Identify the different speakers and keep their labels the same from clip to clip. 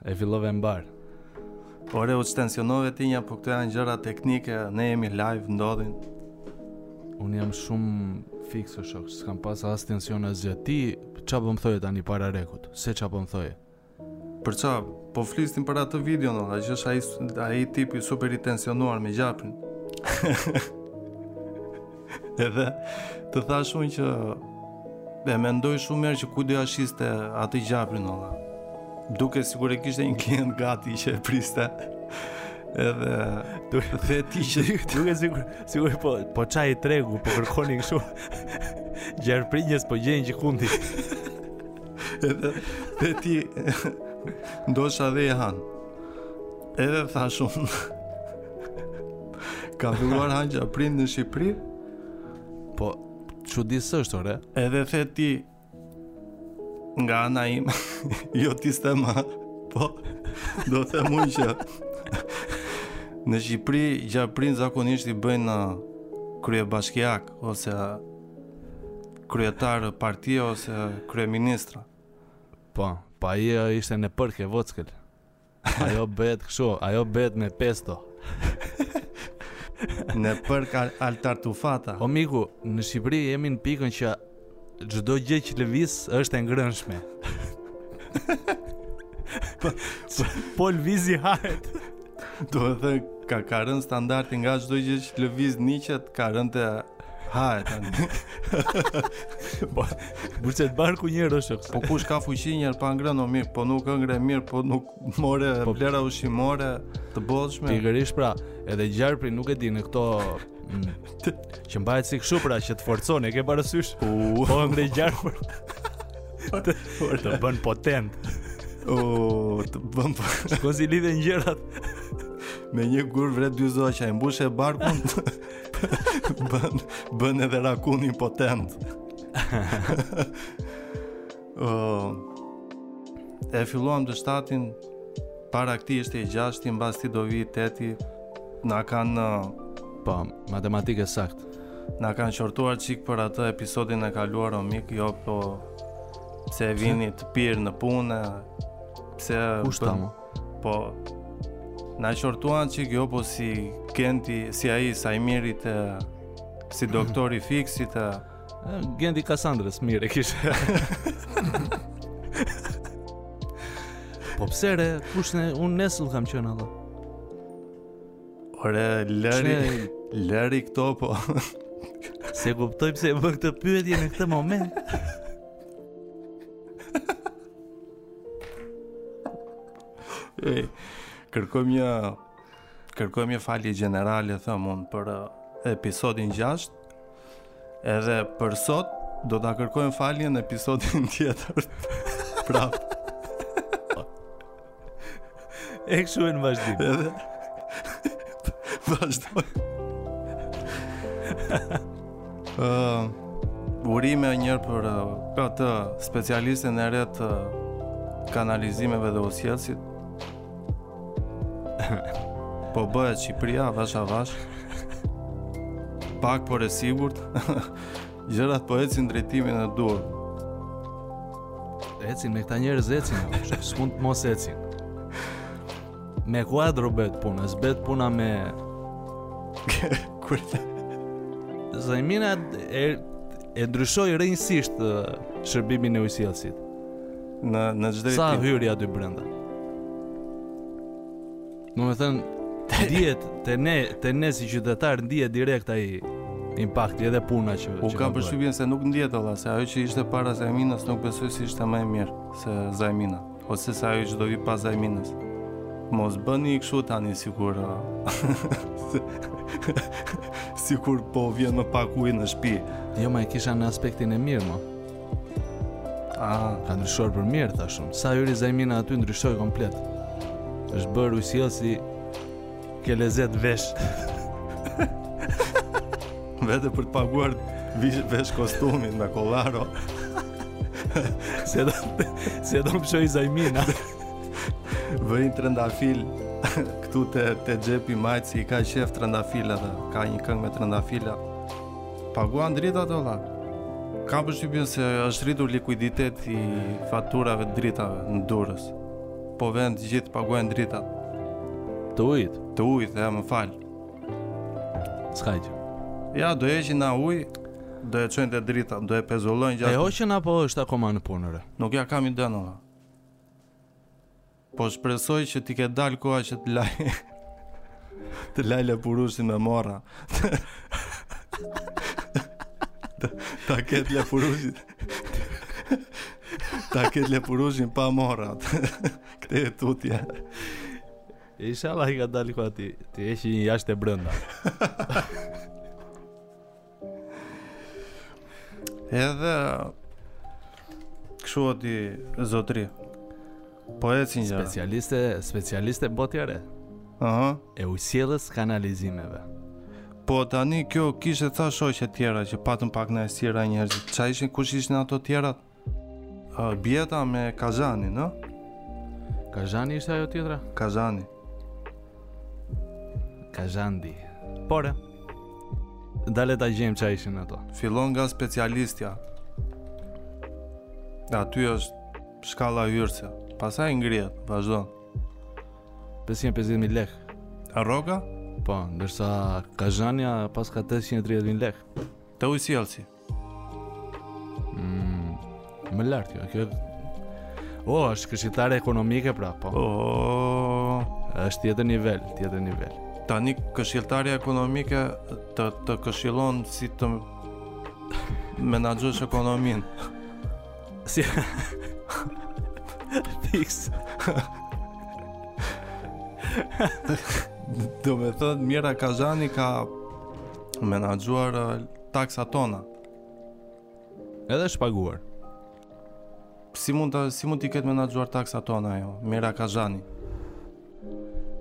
Speaker 1: E fillove mbarë.
Speaker 2: Ore u tensionove tinja, po këto janë gjëra teknike, ne jemi live, ndodhin.
Speaker 1: Unë jam shumë fiks o shok, s'kam pas as tension as gjë. Ti ça po më thoje tani para rekut? Se ça po më thoje?
Speaker 2: Për ça? Po flisnim për atë video, no, që është ai tipi super i tensionuar me gjarprin. Edhe të thash unë që e mendoj shumë herë që ku do ia shiste atë gjarprin olla. Dukej sikur e kishte një klient gati që e priste. Edhe ti the ti që
Speaker 1: dukej sikur sikur po po qan tregu, po kërkonin shumë gjarpërinj e s'po gjenin gjëkundi.
Speaker 2: Edhe the ti ndoshta dhe i hanë. Edhe thashë unë. Kanë filluar hanë gjarprin në Shqipëri?
Speaker 1: Po, çudi s'është, ore?
Speaker 2: Edhe the ti, nga ana ime, jo ti s'te ma, po, do të them unë që në Shqipëri gjarprinjtë zakonisht i bëjnë kryebashkiakë, ose kryetarë partie, ose kryeministra.
Speaker 1: Po, po ajo ishte nepërkë e vockël. Ajo bëhet kështu, ajo bëhet me pesto.
Speaker 2: nepërkë alla tartufata.
Speaker 1: O mik, në Shqipëri jemi në pikën që çdo gjë që lëviz është e ngrënshme. Po, po, po lëvizi hahet.
Speaker 2: Do të thotë ka ka rënë standardi nga çdo gjë që lëviz qihet, ka rënë te Hahet tani.
Speaker 1: Po, mbushet barku njëherë është.
Speaker 2: Po kush ka fuqi një pa ngrënë, o mik, po nuk hëngre mirë, po nuk more
Speaker 1: po,
Speaker 2: vlera ushqimore të bollshme.
Speaker 1: Pikërisht pra, edhe gjarpri nuk e di në këto mm, që mbahet si kështu pra që të forcon, e ke parasysh? Po hëngre gjarpër. Të, të bën potent.
Speaker 2: O, të bën po.
Speaker 1: Shiko si lidhen gjërat.
Speaker 2: Me një gur vret dy zogj, edhe mbush barkun. bën bën edhe rakun potent. uh, e filluam të shtatin para këtij ishte i gjashti mbas tij do vijë i teti na kanë uh,
Speaker 1: po, matematikë e saktë
Speaker 2: na kanë qortuar çik për atë episodin e kaluar o mik jo po pse vini të pirë në punë pse
Speaker 1: kështu mo
Speaker 2: Po, na qortuan çik jo po si Genti, si ai i Sajmirit, si doktori i Fiksit, të...
Speaker 1: Genti i Kasandrës, mirë e kishe. po pse re, kush unë esëll kam qenë atë?
Speaker 2: Ore, lëri,
Speaker 1: Qe...
Speaker 2: lëri këto po.
Speaker 1: S'e kuptoj pse e bën këtë pyetje në këtë moment.
Speaker 2: Ej, kërkojmë kërkojmë një falje gjenerale them unë për uh, episodin 6 edhe për sot do të kërkojmë falje në episodin tjetër prapë
Speaker 1: E kështu e në vazhdim.
Speaker 2: Edhe. Vazhdoj. uh, urime një herë për uh, këtë specialisten e re të kanalizimeve dhe ujësjellësit. po bëhet Shqipëria avash avash. Pak por e sigurt. Gjërat po ecin drejtimin e duhur.
Speaker 1: Ecin me këta njerëz ecin, s'mund të mos ecin. Me kuadro bëhet puna, s'bëhet puna me
Speaker 2: kur të
Speaker 1: Zajmina e e ndryshoi rrënjësisht shërbimin e ujësjellësit.
Speaker 2: Në në çdo
Speaker 1: Sa hyri aty brenda. Domethënë, ndihet te ne, te ne si qytetarë ndihet direkt ai impakti edhe puna që unë
Speaker 2: kam përshtypjen se nuk ndihet o lla se ajo që ishte para Zajminës nuk besoj se ishte më e mirë se Zajmina ose se ajo që do vi pas Zajminës. Mos bëni kështu tani sikur sikur po vjen më pak ujë në shtëpi.
Speaker 1: Jo, mo e kisha në aspektin e mirë, mo.
Speaker 2: Ah,
Speaker 1: ka ndryshuar për mirë tash. Sa hyri Zajmina aty ndryshoi komplet. Është bërë ujësjellësi ke lezet ç'vesh.
Speaker 2: Vete për të paguar vesh kostumin me kollaro.
Speaker 1: se do se do të shoh Zajmina.
Speaker 2: Vë një trëndafil këtu te te xhepi i majtë se i ka qejf trëndafilat dhe ka një këngë me trëndafila. Paguan dritat o la. Kam përshtypjen se është rritur likuiditeti i faturave të dritave në Durrës. Po venë të gjithë paguajnë dritat.
Speaker 1: Të ujit?
Speaker 2: Të ujit, e më fal.
Speaker 1: S'ka gjë.
Speaker 2: Ja, do e heqin nga uji, do e çojnë te drita, do e pezullojnë gjatë.
Speaker 1: E hoqën apo është akoma në punë ore?
Speaker 2: Nuk ja kam idenë, o la. Po shpresoj që t'i ketë dalë koha që të lajë të lajë lepurushin me morra. Ta ketë lepurushin. Ta ketë lepurushin pa morra. Këtej e tutje.
Speaker 1: Ishallah i ka dalë koha t'i t'i heqë një jashtë e brenda
Speaker 2: Edhe kështu aty zotëri. Po ecin gjërat.
Speaker 1: Specialiste, specialiste botërore.
Speaker 2: Aha.
Speaker 1: E ujësjellës kanalizimeve.
Speaker 2: Po tani kjo kishte ca shoqe tjera që patën pak nga e sira njerëzit. Ça ishin kush ishin ato tjerat? Uh, Bjeta me Kazhani, në?
Speaker 1: Kazhani ishte ajo tjetra?
Speaker 2: Kazhani.
Speaker 1: Kazhani. Po re. Dale ta gjejmë ça ishin ato.
Speaker 2: Fillon nga specialistja. Dhe aty është shkalla hyrëse. Pasaj ngrihet, vazhdon.
Speaker 1: 550.000 lek.
Speaker 2: A rroga?
Speaker 1: Po, ndërsa Kazhani paska 830.000 lek.
Speaker 2: Te ujësjellësi.
Speaker 1: Mm, më lart kjo, kjo. O, oh, është këshilltare ekonomike pra, po.
Speaker 2: O, oh.
Speaker 1: është tjetër nivel, tjetër nivel.
Speaker 2: Tani këshilltarja ekonomike të të këshillon si të menaxhosh ekonominë.
Speaker 1: Si Fix.
Speaker 2: Domethënë, Mira Kazhani ka Menaxhuar uh, taksat tona.
Speaker 1: Edhe është paguar.
Speaker 2: Si mund të si mund t'i ketë menaxhuar taksat tona ajo? Mira Kazhani.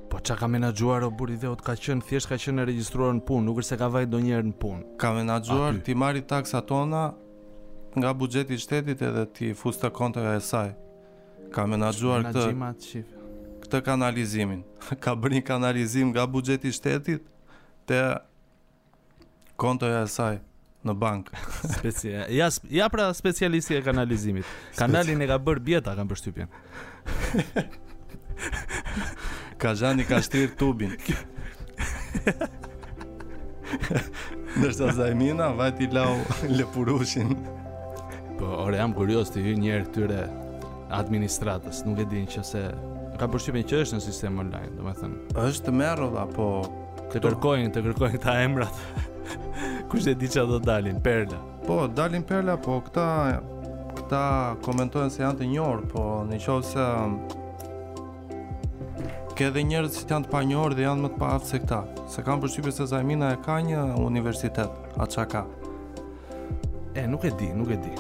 Speaker 1: Po ça ka menaxhuar o burri i dheut ka qenë thjesht ka qenë e regjistruar në punë, nuk është se ka vajt ndonjëherë në punë.
Speaker 2: Ka menaxhuar t'i marri taksat tona nga buxheti i shtetit edhe t'i fusë te kontoja e saj. Ka menaxhuar këtë. Këtë kanalizimin. Ka bërë një kanalizim nga buxheti i shtetit te kontoja e saj në bankë.
Speaker 1: Speci ja, ja pra specialisti e kanalizimit. Kanalin e ka bërë Bjeta, kam përshtypjen.
Speaker 2: Kazhani ka shtrirë tubin. Ndërsa Zajmina, vajti lau lepurushin.
Speaker 1: Po, ore, jam kurios t'i hyj njëherë këtyre administratës, nuk e di që se kam përshtypjen që është në sistem online, domethënë.
Speaker 2: Është të merrur apo
Speaker 1: të kërkojnë, të kërkojnë këta emrat. Kush e di çfarë do dalin perla?
Speaker 2: Po, dalin perla, po këta këta komentojnë se janë të njohur, po në qoftë se um, ke edhe njerëz që janë të panjohur dhe janë më të paaftë se këta. Se kam përshtypjen se Zajmina e ka një universitet, aq sa ka.
Speaker 1: E, nuk e di, nuk e di.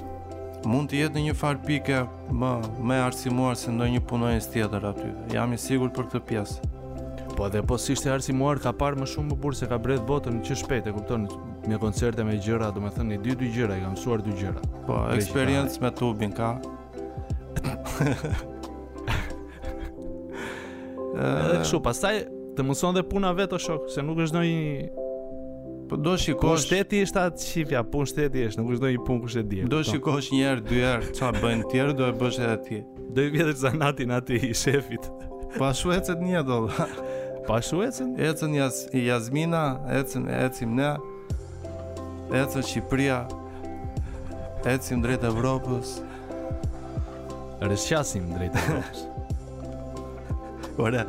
Speaker 2: Mund të jetë në një farë pike më, më e arsimuar se ndonjë punonjës tjetër aty. Jam i sigurt për këtë pjesë.
Speaker 1: Po edhe po s'ishte e arsimuar ka parë më shumë më burë se ka bredh botën që shpejt e kupton me koncerte me gjëra, domethënë i di dy gjëra, i ka mësuar dy gjëra.
Speaker 2: Po, eksperiencë me tubin ka.
Speaker 1: Edhe kështu, pastaj të mëson dhe puna vetë o shok, se nuk është ndonjë
Speaker 2: Po do shikosh.
Speaker 1: Po shteti është atë çifja, po shteti është, nuk është ndonjë punë kush e di.
Speaker 2: Do shikosh një herë, dy herë, çfarë bëjnë të tjerë, do e bësh edhe ti.
Speaker 1: Do i vjedhësh zanatin atij shefit.
Speaker 2: Po ashtu ecet një do.
Speaker 1: Po ashtu
Speaker 2: ecën? Ecën Jasmina, ecën, ecim ne. Ecë Shqipëria, ecim drejt Evropës.
Speaker 1: Rrëshqasim drejt Evropës.
Speaker 2: Ore,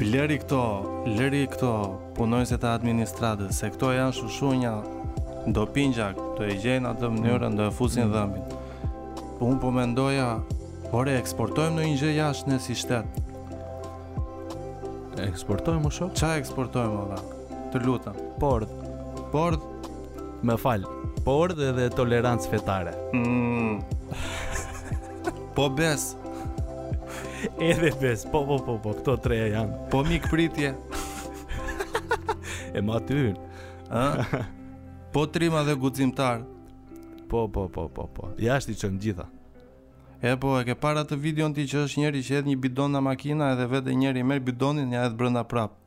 Speaker 2: lëri këto, lëri këto punonjësit e administratës, se këto janë shushunja, do pinë gjak, do e gjejnë atë mënyrën, do e fusin mm. dhëmbin. Po unë po mendoja, ore, eksportojmë ndonjë gjë jashtë ne si shtet.
Speaker 1: Eksportojmë, më shumë?
Speaker 2: Ça eksportojmë, ore? Të lutem.
Speaker 1: Pordhë.
Speaker 2: Pordhë.
Speaker 1: Më fal. Pordhë edhe tolerancë fetare.
Speaker 2: Mm. po besë.
Speaker 1: Edhe besë. Po po po po, këto treja janë.
Speaker 2: Po mikpritje.
Speaker 1: e mo ty.
Speaker 2: Ë? po trima dhe guximtarë.
Speaker 1: Po po po po po. Jashtë i çon të gjitha.
Speaker 2: E po, e ke parë atë videon ti që është njëri që hedh një bidon nga makina edhe vete njëri merr bidonin ia hedh brënda prapë.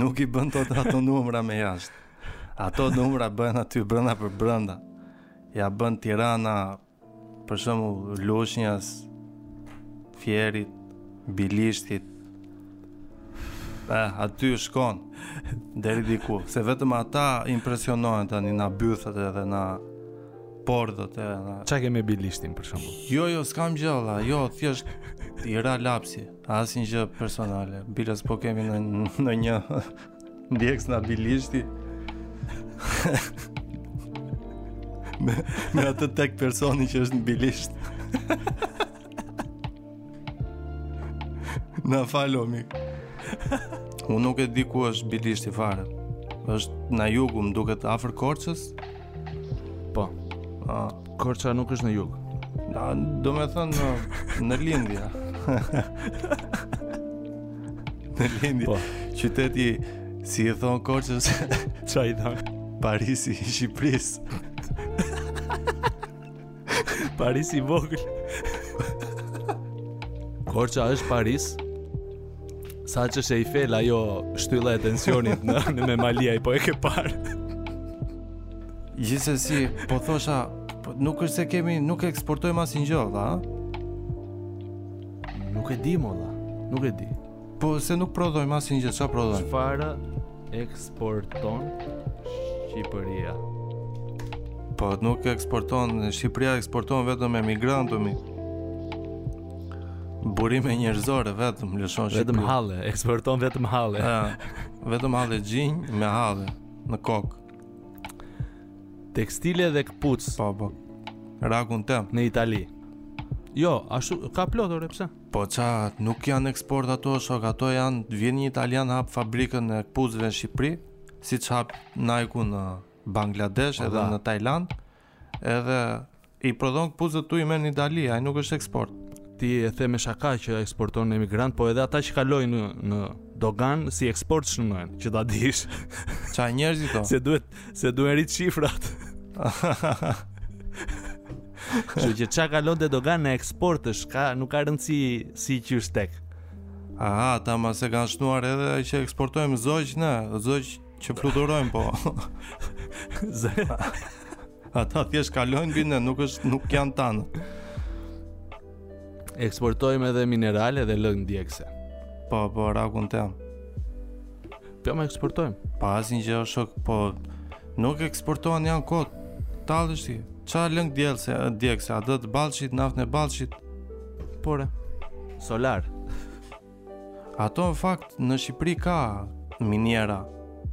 Speaker 2: Nuk i bën dot ato numra me jashtë. Ato numra bëhen aty brenda për brenda. Ia bën Tirana për shembull Lushnjës, Fierit, Bilishtit. Eh, aty shkon deri diku, se vetëm ata impresionohen tani nga bythët edhe nga Pordhët edhe...
Speaker 1: Ça ke me Bilishtin, për shembull?
Speaker 2: Jo, jo, s'kam gjë, la, jo, thjesht i ra lapsi, asnjë gjë personale. Biles po kemi në, në një ndjekës nga Bilishti. me, me atë tek personi që është në Bilisht. Na fal o mik. Unë nuk e di ku është Bilishti fare. Është në jug, më duket afër Korçës.
Speaker 1: Po.
Speaker 2: A
Speaker 1: Korça nuk është në jug.
Speaker 2: Ë domethënë në, në lindje. në lindje.
Speaker 1: Po.
Speaker 2: Qyteti si i thonë Korçës?
Speaker 1: Ça i thonë?
Speaker 2: Parisi i Shqipërisë.
Speaker 1: Paris i vogël. Korça është Paris. Sa që është Eiffel ajo shtylla e tensionit në në me Maliq po e ke parë.
Speaker 2: Gjithsesi, po thosha, po nuk është se kemi nuk eksportojmë asnjë gjë, a?
Speaker 1: Nuk e di mo la, nuk e di.
Speaker 2: Po se nuk prodhojmë asnjë gjë, çfarë prodhojmë?
Speaker 1: Çfarë eksporton Shqipëria?
Speaker 2: Po nuk eksporton, Shqipëria eksporton vetëm emigrantë mik. Burime njerëzore vetëm lëshon Shqipëria.
Speaker 1: Vetëm halle, eksporton vetëm halle.
Speaker 2: vetëm halle gjind me halle në kokë.
Speaker 1: Tekstile dhe këpucë.
Speaker 2: Po po. Ragun tem
Speaker 1: në Itali. Jo, ashtu ka plot ore pse?
Speaker 2: Po ça, nuk janë eksport ato shok ato janë vjen një italian hap fabrikën e këpucëve në Shqipëri, siç hap Nike-u në Bangladesh edhe në Tajland, edhe i prodhon këpucët ktu i merr në Itali, ai nuk është eksport.
Speaker 1: Ti e the me shaka që eksporton emigrantë, po edhe ata që kalojnë në, në doganë si eksport shënohen, që ta dish.
Speaker 2: Ça njerëzit to?
Speaker 1: Se duhet, se duhet rritë shifrat. Kështu që ça kalon te dogana eksport është ka nuk ka rëndësi si qysh tek.
Speaker 2: Aha, ata mbase kanë shënuar edhe që eksportojmë zogj ne, zogj që fluturojnë po. Ata thjesht kalojnë mbi ne, nuk është nuk janë tanë.
Speaker 1: Eksportojmë edhe minerale dhe lëndë djegëse.
Speaker 2: Po, po, rakun të
Speaker 1: Po mo eksportojmë.
Speaker 2: Po asnjë gjë o shok, po nuk eksportohen janë kot. Tallesh ti. Ça lëndë djegëse, djegëse atë të Ballshit, naftën e Ballshit.
Speaker 1: Po ore, solar.
Speaker 2: Ato në fakt në Shqipëri ka miniera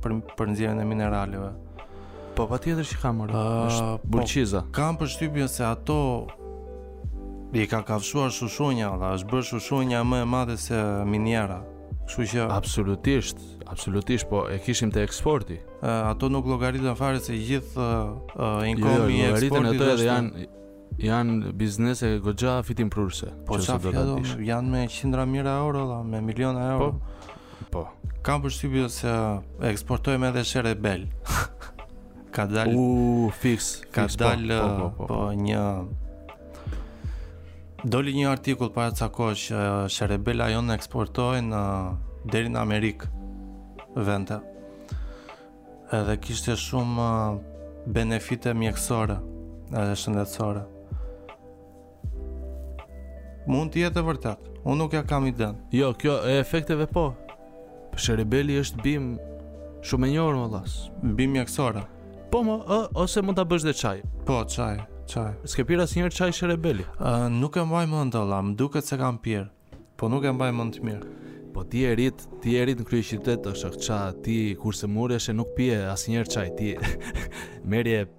Speaker 2: për për nxjerrjen e mineraleve.
Speaker 1: Po patjetër që ka more.
Speaker 2: Ah,
Speaker 1: është
Speaker 2: po,
Speaker 1: Bulqiza.
Speaker 2: Po, kam përshtypjen se ato i ka kafshuar shushunja, dhe është bërë shushunja më e madhe se miniera. Kështu që
Speaker 1: absolutisht, absolutisht po e kishim te eksporti.
Speaker 2: E, ato nuk llogariten fare se gjithë uh,
Speaker 1: income-i jo,
Speaker 2: jo, i eksportit
Speaker 1: ato edhe janë janë biznese goxha fitimprurëse.
Speaker 2: Po ça
Speaker 1: fjalë
Speaker 2: janë me qindra mijëra euro dhe me miliona euro.
Speaker 1: Po. Po.
Speaker 2: Kam përshtypje se eksportojmë edhe sherebel. ka dalë
Speaker 1: u fiks,
Speaker 2: ka dalë
Speaker 1: po, po, po.
Speaker 2: po një Doli një artikull para ca kohësh që sherebela jonë eksportohej në, deri në Amerikë vente. Edhe kishte shumë benefite mjekësore edhe shëndetësore. Mund të jetë e vërtetë. Unë nuk ja kam idenë.
Speaker 1: Jo, kjo e efekteve po. Sherebeli është bimë shumë e njohur o
Speaker 2: lla. Bimë mjekësore.
Speaker 1: Po mo, ë, ose mund ta bësh dhe çaj.
Speaker 2: Po, çaj, çaj.
Speaker 1: S'ke pirë asnjëherë çaj sherebeli?
Speaker 2: Ë, nuk e mbaj mend o lla, më duket se kam pirë, po nuk e mbaj mend mirë.
Speaker 1: Po ti je rrit, ti je rrit në kryeqytet është ça, ti kur sëmureshe nuk pije asnjëherë çaj, ti
Speaker 2: merrje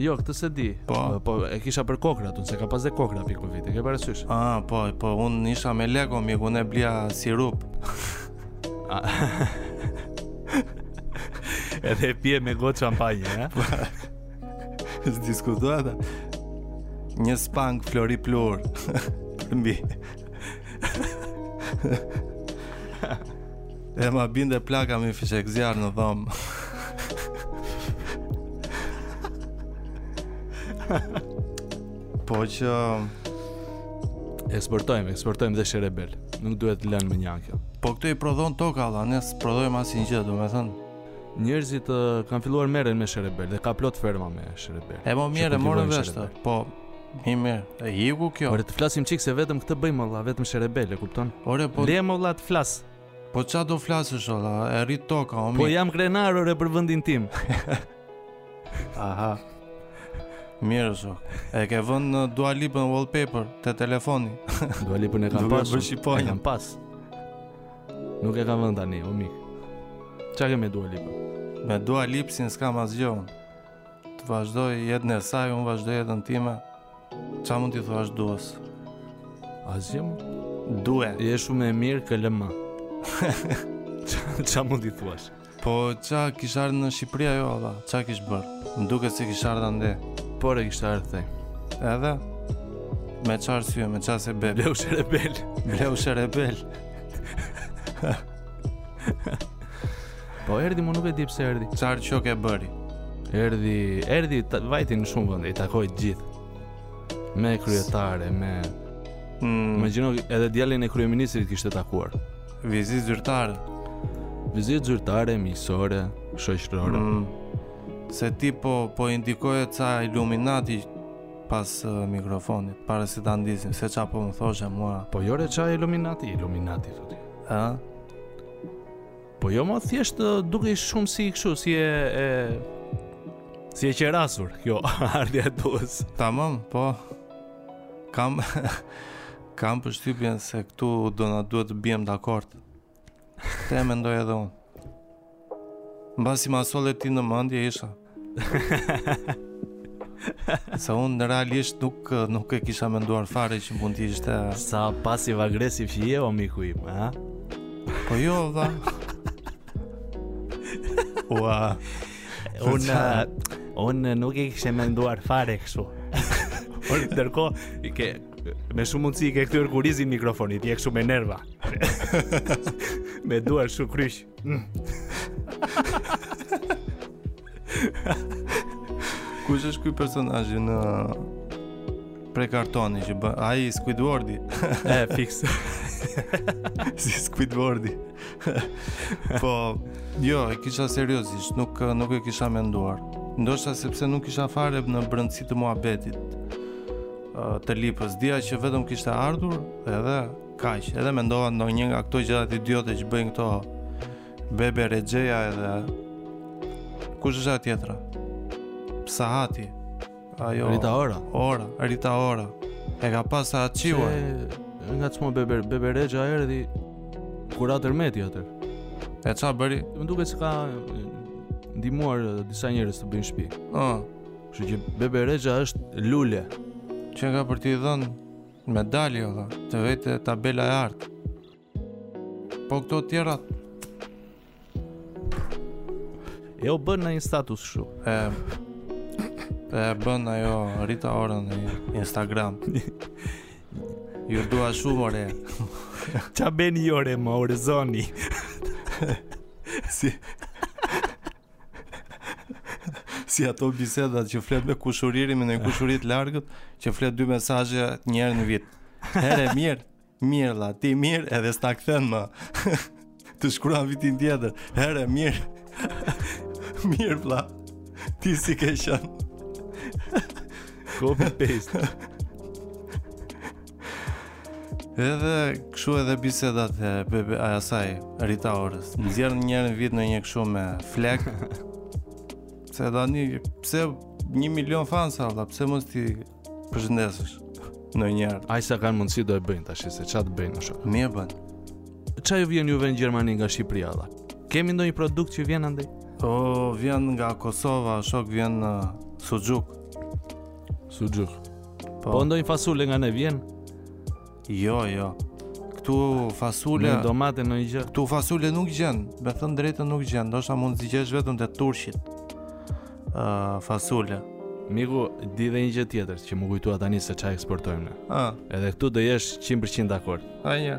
Speaker 2: Jo,
Speaker 1: këtë s'e di.
Speaker 2: Po,
Speaker 1: po e kisha për kokrrat unë se ka pas dhe kokrra Pikovit, e ke parasysh?
Speaker 2: Ah, po, po unë isha me lekë o mik, unë e blija sirup.
Speaker 1: Edhe e pije me gotë shampanje, e? Po.
Speaker 2: S'diskutohet dhe Një spank flori pluhur mbi E ma binde plaka me fishekzjarr në dhomë Po që
Speaker 1: Eksportojmë, eksportojmë dhe sherebel Nuk duhet të lënë me një kjo
Speaker 2: Po këto i prodhon toka vëlla, ne s'prodhojmë asnjë gjë, domethënë
Speaker 1: Njerëzit uh, kanë filluar merren me sherebel Dhe ka plot ferma me sherebel
Speaker 2: E mo mire, more
Speaker 1: vështë
Speaker 2: Po, Mi mirë, e iku kjo
Speaker 1: Ore të flasim çikë se vetëm këtë bëjmë vëlla, vetëm sherebele, kupton?
Speaker 2: Ore po
Speaker 1: Lemë vëlla të flas
Speaker 2: Po ça do flasësh o vlla, e rrit toka o mi.
Speaker 1: Po jam krenar ore për vendin tim.
Speaker 2: Aha. Mirë është. E ke vënë Dua Lipën wallpaper te telefoni.
Speaker 1: Dua Lipën e kam pas. E kam pas. Nuk e kam vënë tani, o mik. Ça ke me Dua Lipën?
Speaker 2: Me Dua Lipën s'kam asgjë. Të vazhdojë jetën e saj, unë vazhdoj jetën time. Ça mund t'i thuash Duës?
Speaker 1: Asgjë mo.
Speaker 2: Due.
Speaker 1: Je shumë e mirë KLM. Ça mund t'i thuash?
Speaker 2: Po ça kish ardhë në Shqipëri ajo, o vlla? Ça kish bërë? Më duket se kish ardhë andej.
Speaker 1: Po ore kish ardhë thej.
Speaker 2: Edhe? Me çarë si me çarë se bebë.
Speaker 1: Bleu sherebel.
Speaker 2: Bleu sherebel.
Speaker 1: Po erdhi, unë nuk e di pse erdhi.
Speaker 2: Çfarë xhoke bëri?
Speaker 1: Erdhi, erdhi vajti në shumë vende, i takoi të gjithë. Me kryetare, me
Speaker 2: mm.
Speaker 1: Me Gjinon edhe djalin e kryeministrit kishte takuar.
Speaker 2: Vizitë zyrtare.
Speaker 1: Vizitë zyrtare, miqësore, shoqërore.
Speaker 2: Mm. Se ti po po indikoje ca iluminati pas uh, mikrofonit, para se ta ndizim, se ça po më thoshe mua.
Speaker 1: Po jo ore ça iluminati, iluminati thotë.
Speaker 2: Ëh?
Speaker 1: Po jo mo thjesht dukej shumë si kështu, si e e si e qerasur kjo ardhja e Duës.
Speaker 2: Tamam, po. Kam kam përshtypjen se këtu do na duhet të biem dakord. Këtë e mendoj edhe unë. Mbasi ma solle ti në mendje isha. Se unë realisht nuk, nuk e kisha menduar fare që mund të ishte...
Speaker 1: Sa pasiv agresiv që je, o miku im, ha?
Speaker 2: Po jo, vlla... Ua...
Speaker 1: Unë... Unë nuk e kisha menduar fare kështu. Por ndërkohë, i ke... Me shumë mundësi i ke kthyer kurrizin mikrofonit, je kështu me nerva. me duar shumë kryq.
Speaker 2: Kush është ky personazhi prej kartoni që bën ai Squidwardi.
Speaker 1: je fiks
Speaker 2: si Squidwardi. po, jo, e kisha seriozisht, nuk nuk e kisha menduar. Ndoshta sepse nuk isha fare në brendësi të muhabetit të Lipës. Dija që vetëm kishte ardhur edhe Kaq, edhe mendova ndonjë një nga këto gjërat idiote që bëjnë këto Bebe Rexheja edhe Kush është atë tjetra? Sahati. Ajo.
Speaker 1: Rita Ora.
Speaker 2: Ora, Rita Ora. E ka pas
Speaker 1: sahaçiu. Nga çmo Bebe Bebe Rexha erdhi kur ra tërmeti atë.
Speaker 2: E ça bëri?
Speaker 1: Më duket se ka ndihmuar disa njerëz të bëjnë shtëpi.
Speaker 2: Ëh. Oh.
Speaker 1: Kështu që Bebe Rexha është lule
Speaker 2: që ça për t'i dhënë Medalje la, të vete tabela e artë. Po këto tjerat
Speaker 1: E o bën ndonjë status shu
Speaker 2: E E bën ajo Rita Ora në Instagram Ju dua shumë ore
Speaker 1: Ça bëni ore më arrezoni
Speaker 2: Si si ato bisedat që flet me kushuririn me ndonjë kushuri të largët, që flet dy mesazhe një herë në vit. Hë re mirë, mirë vlla, ti mirë edhe s'ta kthen më. të shkruan vitin tjetër. Hë re mirë. mirë vlla. Ti si ke qenë?
Speaker 1: Copy paste.
Speaker 2: Edhe kështu edhe bisedat e bebe a asaj Rita Orës. Nxjerr një herë në vit ndonjë kështu me flek. Se tani pse 1 milion fans alla, pse mos t'i përshëndesësh ndonjëherë.
Speaker 1: Ai sa kanë mundësi do e bëjnë tash se ça t'bëjnë ashtu.
Speaker 2: Mirë bën.
Speaker 1: Ça ju vjen juve në Gjermani nga Shqipëria alla. Kemi ndonjë produkt që vjen andaj?
Speaker 2: O, vjen nga Kosova, shok vjen në uh, suxhuk.
Speaker 1: Suxhuk.
Speaker 2: Po,
Speaker 1: po ndonjë fasule nga ne vjen?
Speaker 2: Jo, jo. Këtu fasule
Speaker 1: me domate ndonjë gjë.
Speaker 2: Këtu fasule nuk gjen, me thënë drejtën nuk gjen, ndoshta mund të gjesh vetëm te turqit. Ë uh, fasule.
Speaker 1: Miku, di dhe një gjë tjetër që m'u kujtua tani se çfarë eksportojmë ne.
Speaker 2: Ë.
Speaker 1: Edhe këtu do jesh 100% dakord.
Speaker 2: Ai.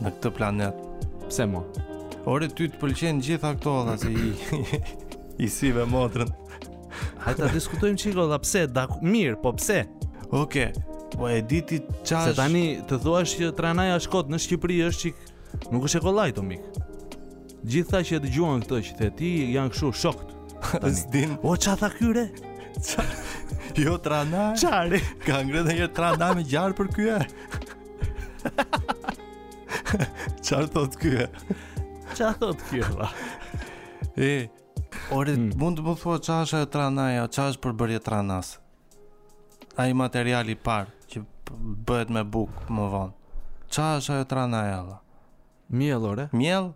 Speaker 2: Në këtë planet.
Speaker 1: Pse mo?
Speaker 2: Ore ty të pëlqen gjitha këto dha si i, i si ve motrën.
Speaker 1: Hajde ta diskutojmë çik o la pse ta mirë, po pse?
Speaker 2: Oke. Okay. Po e di ti ça është.
Speaker 1: Se tani të thuash që trahanaja është kot në Shqipëri është çik nuk është e kollajtë mik. Gjithë ata që e dëgjuan këtë që the ti janë kështu shokt.
Speaker 2: S'din.
Speaker 1: O ça tha ky re? Ça?
Speaker 2: Jo trahana.
Speaker 1: Ça
Speaker 2: re. Ka ngrënë një trahana me gjalpë ky re. Çfarë thot ky?
Speaker 1: Çfarë thot ky?
Speaker 2: E Ore,
Speaker 1: mm.
Speaker 2: mund të më thua ça është ajo trahanaja, ça është përbërja e trahanasë? Ai materiali i parë që bëhet me bukë më vonë. Ça është ajo trahanaja, la?
Speaker 1: Miell, ore?
Speaker 2: Miell?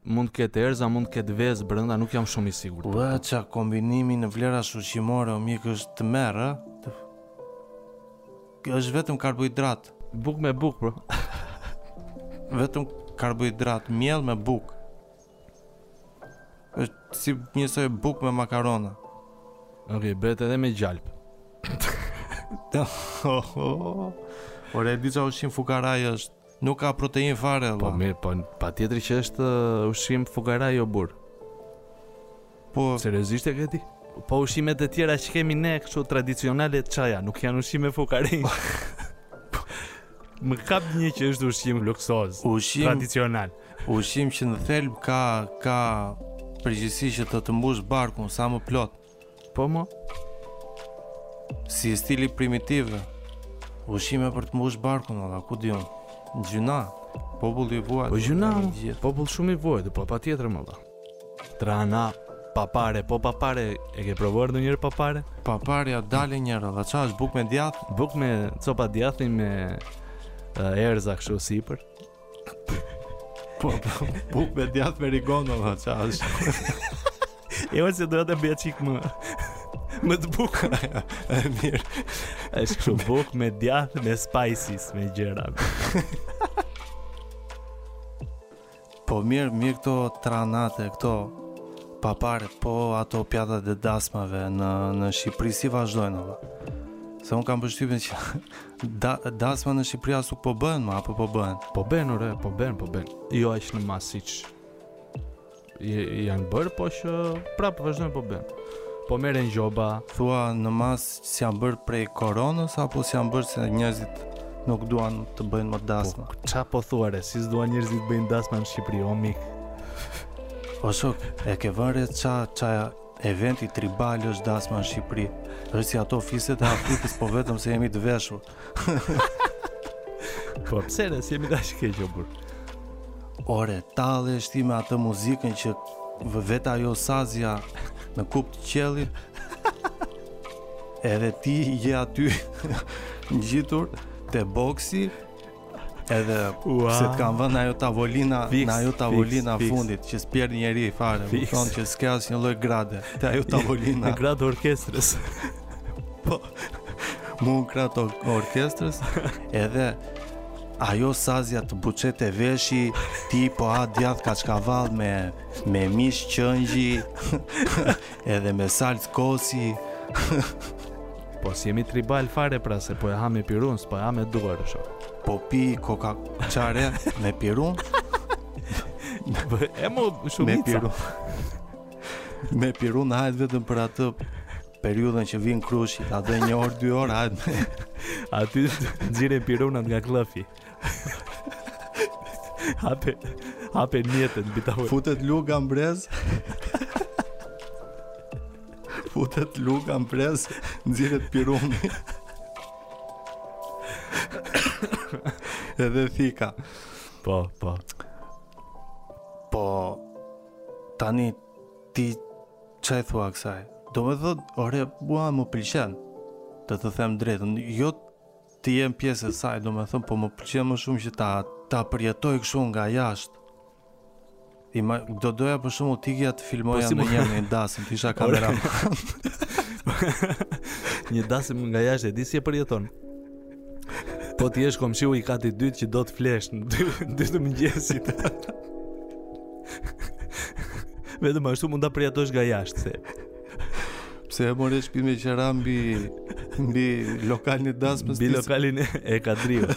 Speaker 1: Mund të ketë erëza, mund të ketë vezë brenda, nuk jam shumë i sigurt për këtë.
Speaker 2: Ua ça kombinimi në vlera ushqimore o mik është të merr, ë? Kjo është vetëm karbohidrat.
Speaker 1: Buk me buk, bro.
Speaker 2: vetëm karbohidrat, miell me buk. Është si njësoj buk me makarona.
Speaker 1: Okej, okay, bëhet edhe me gjalp.
Speaker 2: Ore, e di ça ushqim fukarai është. Nuk ka protein fare
Speaker 1: vlla.
Speaker 2: Po
Speaker 1: mirë, po patjetër që është uh, ushqim fukarai o burr.
Speaker 2: Po
Speaker 1: seriozisht e ke ti? Po ushqimet e tjera që kemi ne kështu tradicionale të çaja, nuk janë ushqime fukarai. Më ka një që është ushqim luksoz,
Speaker 2: ushqim
Speaker 1: tradicional.
Speaker 2: Ushqim që në thelb ka ka përgjegjësi që të të mbush barkun sa më plot.
Speaker 1: Po mo
Speaker 2: Si stili primitiv Ushqime për të mbush barkun Valla ku di unë Gjynah Popull i vuajt
Speaker 1: Po
Speaker 2: gjynah
Speaker 1: Popull shumë i vuajt Po patjetër mo vlla Trana Papare Po papare E ke provuar ndonjëherë papare
Speaker 2: Papare ja dali njërë Valla ça është buk me djath
Speaker 1: Buk me copa djathi me Erëza kshu sipër
Speaker 2: Po, po, po, me djath me rigon, dhe ça është.
Speaker 1: E jo se do të bëj çikë më. Më të bukur,
Speaker 2: e mirë.
Speaker 1: Është bukë me djath me spices, me gjëra.
Speaker 2: Po mirë, mirë këto tranate, këto papare, po ato pjatat e dasmave në, në Shqipëri, si vazhdojnë, dhe. Se unë kam përshtypjen që Da, dasma në Shqipëri as nuk po bëhen më, apo po bëhen?
Speaker 1: Po bëhen, ore, po bëhen, po bëhen. Jo aq në masë siç janë bërë, po që prapë vazhdojnë po bëhen. Po merren gjoba.
Speaker 2: Thua në masë si janë bërë prej koronës apo si janë bërë se njerëzit nuk duan të bëjnë më dasma.
Speaker 1: Po, ça po thua re, si s'duan njerëzit bëjnë dasma në Shqipëri, o mik.
Speaker 2: O shok, e ke vënë re ça, ça, eventi tribal është dasma në Shqipëri. Është si ato fiset e Afrikës, po vetëm se jemi të veshur.
Speaker 1: po pse ne si jemi dash keq apo?
Speaker 2: Ore, tallesh ti me atë muzikën që vete ajo sazja në kup të qiellit. Edhe ti je aty ngjitur te boksi Edhe
Speaker 1: wow.
Speaker 2: se të kanë vënë te ajo tavolina,
Speaker 1: fiks,
Speaker 2: te ajo tavolina
Speaker 1: fiks,
Speaker 2: fundit fiks. që s'të pyet njeri fare, domethënë që s'ka asnjë lloj grade, te ajo tavolina.
Speaker 1: Mu ngrat orkestrës.
Speaker 2: po. Mu ngrat orkestrës. Edhe ajo sazja të buçet te veshi ti po ha djath kaçkavall me me mish qëngji edhe me salcë kosi
Speaker 1: Po si jemi tribal fare pra se po e ha me pirun, s'po e ha me duar o shok.
Speaker 2: Po pi koka fare me pirun?
Speaker 1: Po, e mo
Speaker 2: shumë
Speaker 1: me
Speaker 2: pirun. me pirun hajt vetëm për atë periudhën që vjen krushqi, tha dhe një orë, dy orë, hajt me...
Speaker 1: Aty nxjerrin pirunat nga këllëfi. Hape, hape mjetet në bita vërë.
Speaker 2: Futet luka në brez. Futet luga në brez, nxirret piruni. Edhe thika.
Speaker 1: Po, po.
Speaker 2: Po, tani ti ça i thua kësaj? Domethënë, ore, mua më pëlqen, të të them drejtën, jo Të jem pjesë e saj, domethënë po më pëlqen më shumë që ta ta përjetoj kështu nga jashtë. Ima, do doja për shembull ti kija të filmoja
Speaker 1: po, si
Speaker 2: në ndonjë dasëm, të isha kamera.
Speaker 1: një dasëm nga jashtë e di si e përjeton. Po të jesh komshiu i katit të dytë që do të flesh në dy, dy të mëngjesit. Vetëm ashtu mund ta përjetosh nga jashtë se.
Speaker 2: Pse e more shpinë me qera mbi, mbi lokalin e dasmës?
Speaker 1: Mbi lokalin e Kadriut.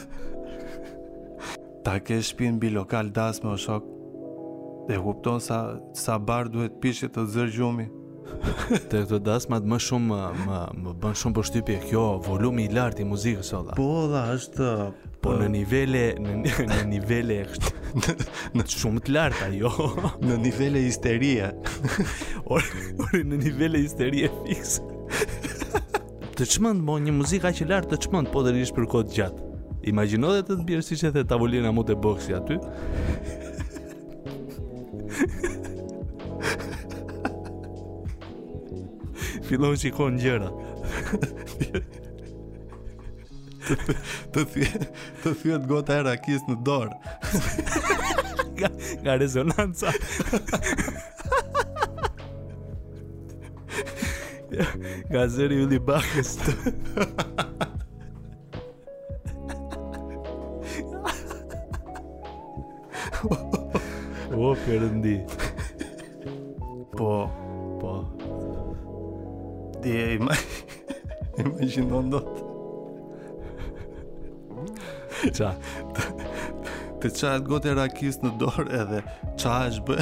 Speaker 2: Ta kesh shpinë mbi lokal dasme o shok. E kupton sa, sa bar duhet të pish të të zërë gjumi.
Speaker 1: Te këto dasmat më shumë më, më bën shumë përshtypje ky volumi i lartë i muzikës o la.
Speaker 2: Po, pra, është
Speaker 1: Po në nivele në, në nivele në, në shumë të larta, jo.
Speaker 2: Në nivele histerie.
Speaker 1: Ore, ore në nivele histerie fiks. të çmend mo një muzikë aq e lartë të çmend po deri për kohë të gjatë. Imagjino dhe të të bjerë siç e the tavolina mu te boksi aty. Fillon shikon gjëra.
Speaker 2: të thyhet të thyhet gota e rakisë në dorë.
Speaker 1: nga, nga rezonanca. nga zëri i Ylli Bakës. O perëndi.
Speaker 2: Po,
Speaker 1: po.
Speaker 2: Dhe i ma... I magjino
Speaker 1: ndodh. Ça?
Speaker 2: Të çahet gota e rakisë në dorë edhe çahesh bë...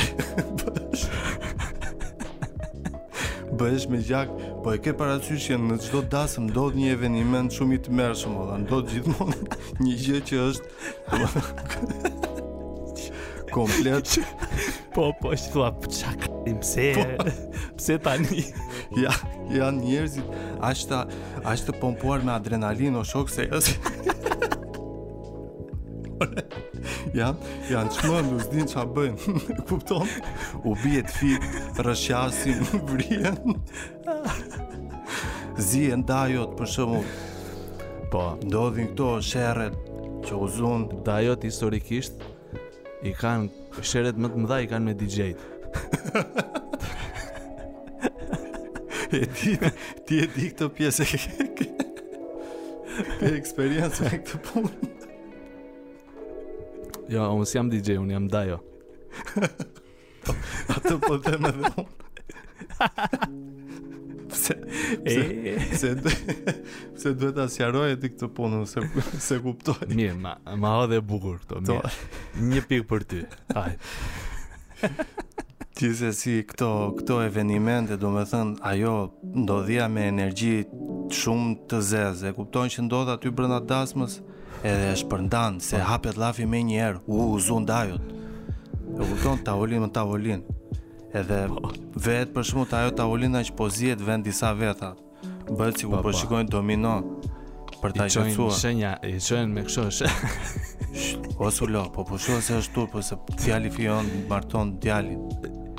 Speaker 2: Bëhesh me gjak, po e ke parasysh që në çdo dasëm ndodh një eveniment shumë i tmerrshëm, ndodh gjithmonë një gjë që është Komplet.
Speaker 1: Po, po, është thua, po, qa ka tim, pse, po. pse tani?
Speaker 2: Ja, janë njerëzit, ashtë, ashtë të pompuar me adrenalinë o shok, se është... Ja, janë çmendur, s'dinë ça bëjnë, kupton? U bie të fikët, rrëshqasin, vriten, Zihen dajot për shembull
Speaker 1: Po,
Speaker 2: ndodhin këto sherret që u zunë
Speaker 1: Dajot historikisht I kanë sherret më të mëdha i kanë me DJ-t
Speaker 2: E ti, ti e di këtë pjesë e ke eksperiencë me këtë punë
Speaker 1: Jo, unë s'jam DJ, unë jam Dajo
Speaker 2: Atë po them edhe unë. Pse, pse, pse duhet ta sqaroje ti këtë punë, se, s'e kuptoj.
Speaker 1: Mirë, ma, ma hodhe bukur
Speaker 2: këtu,
Speaker 1: mirë. Një pikë për ty, hajë.
Speaker 2: Disi si këto, këto evenimente, domethënë, ajo ndodhia me energji shumë të zezë, e kupton që ndodh aty brenda dasmës, Edhe shpërndahet se po. hapet llafi menjëherë, u u zunë dajot. E kupton tavolinë më tavolinë. Edhe po. vetë për shembull te ajo tavolina që po zihet venë disa veta. Bëhet sikur
Speaker 1: po,
Speaker 2: po shikojnë domino për ta qetësuar.
Speaker 1: Shenja, i çojnë me kështu shenja.
Speaker 2: O Sulo, po pusho se është turp o se po djali filan marton djalin.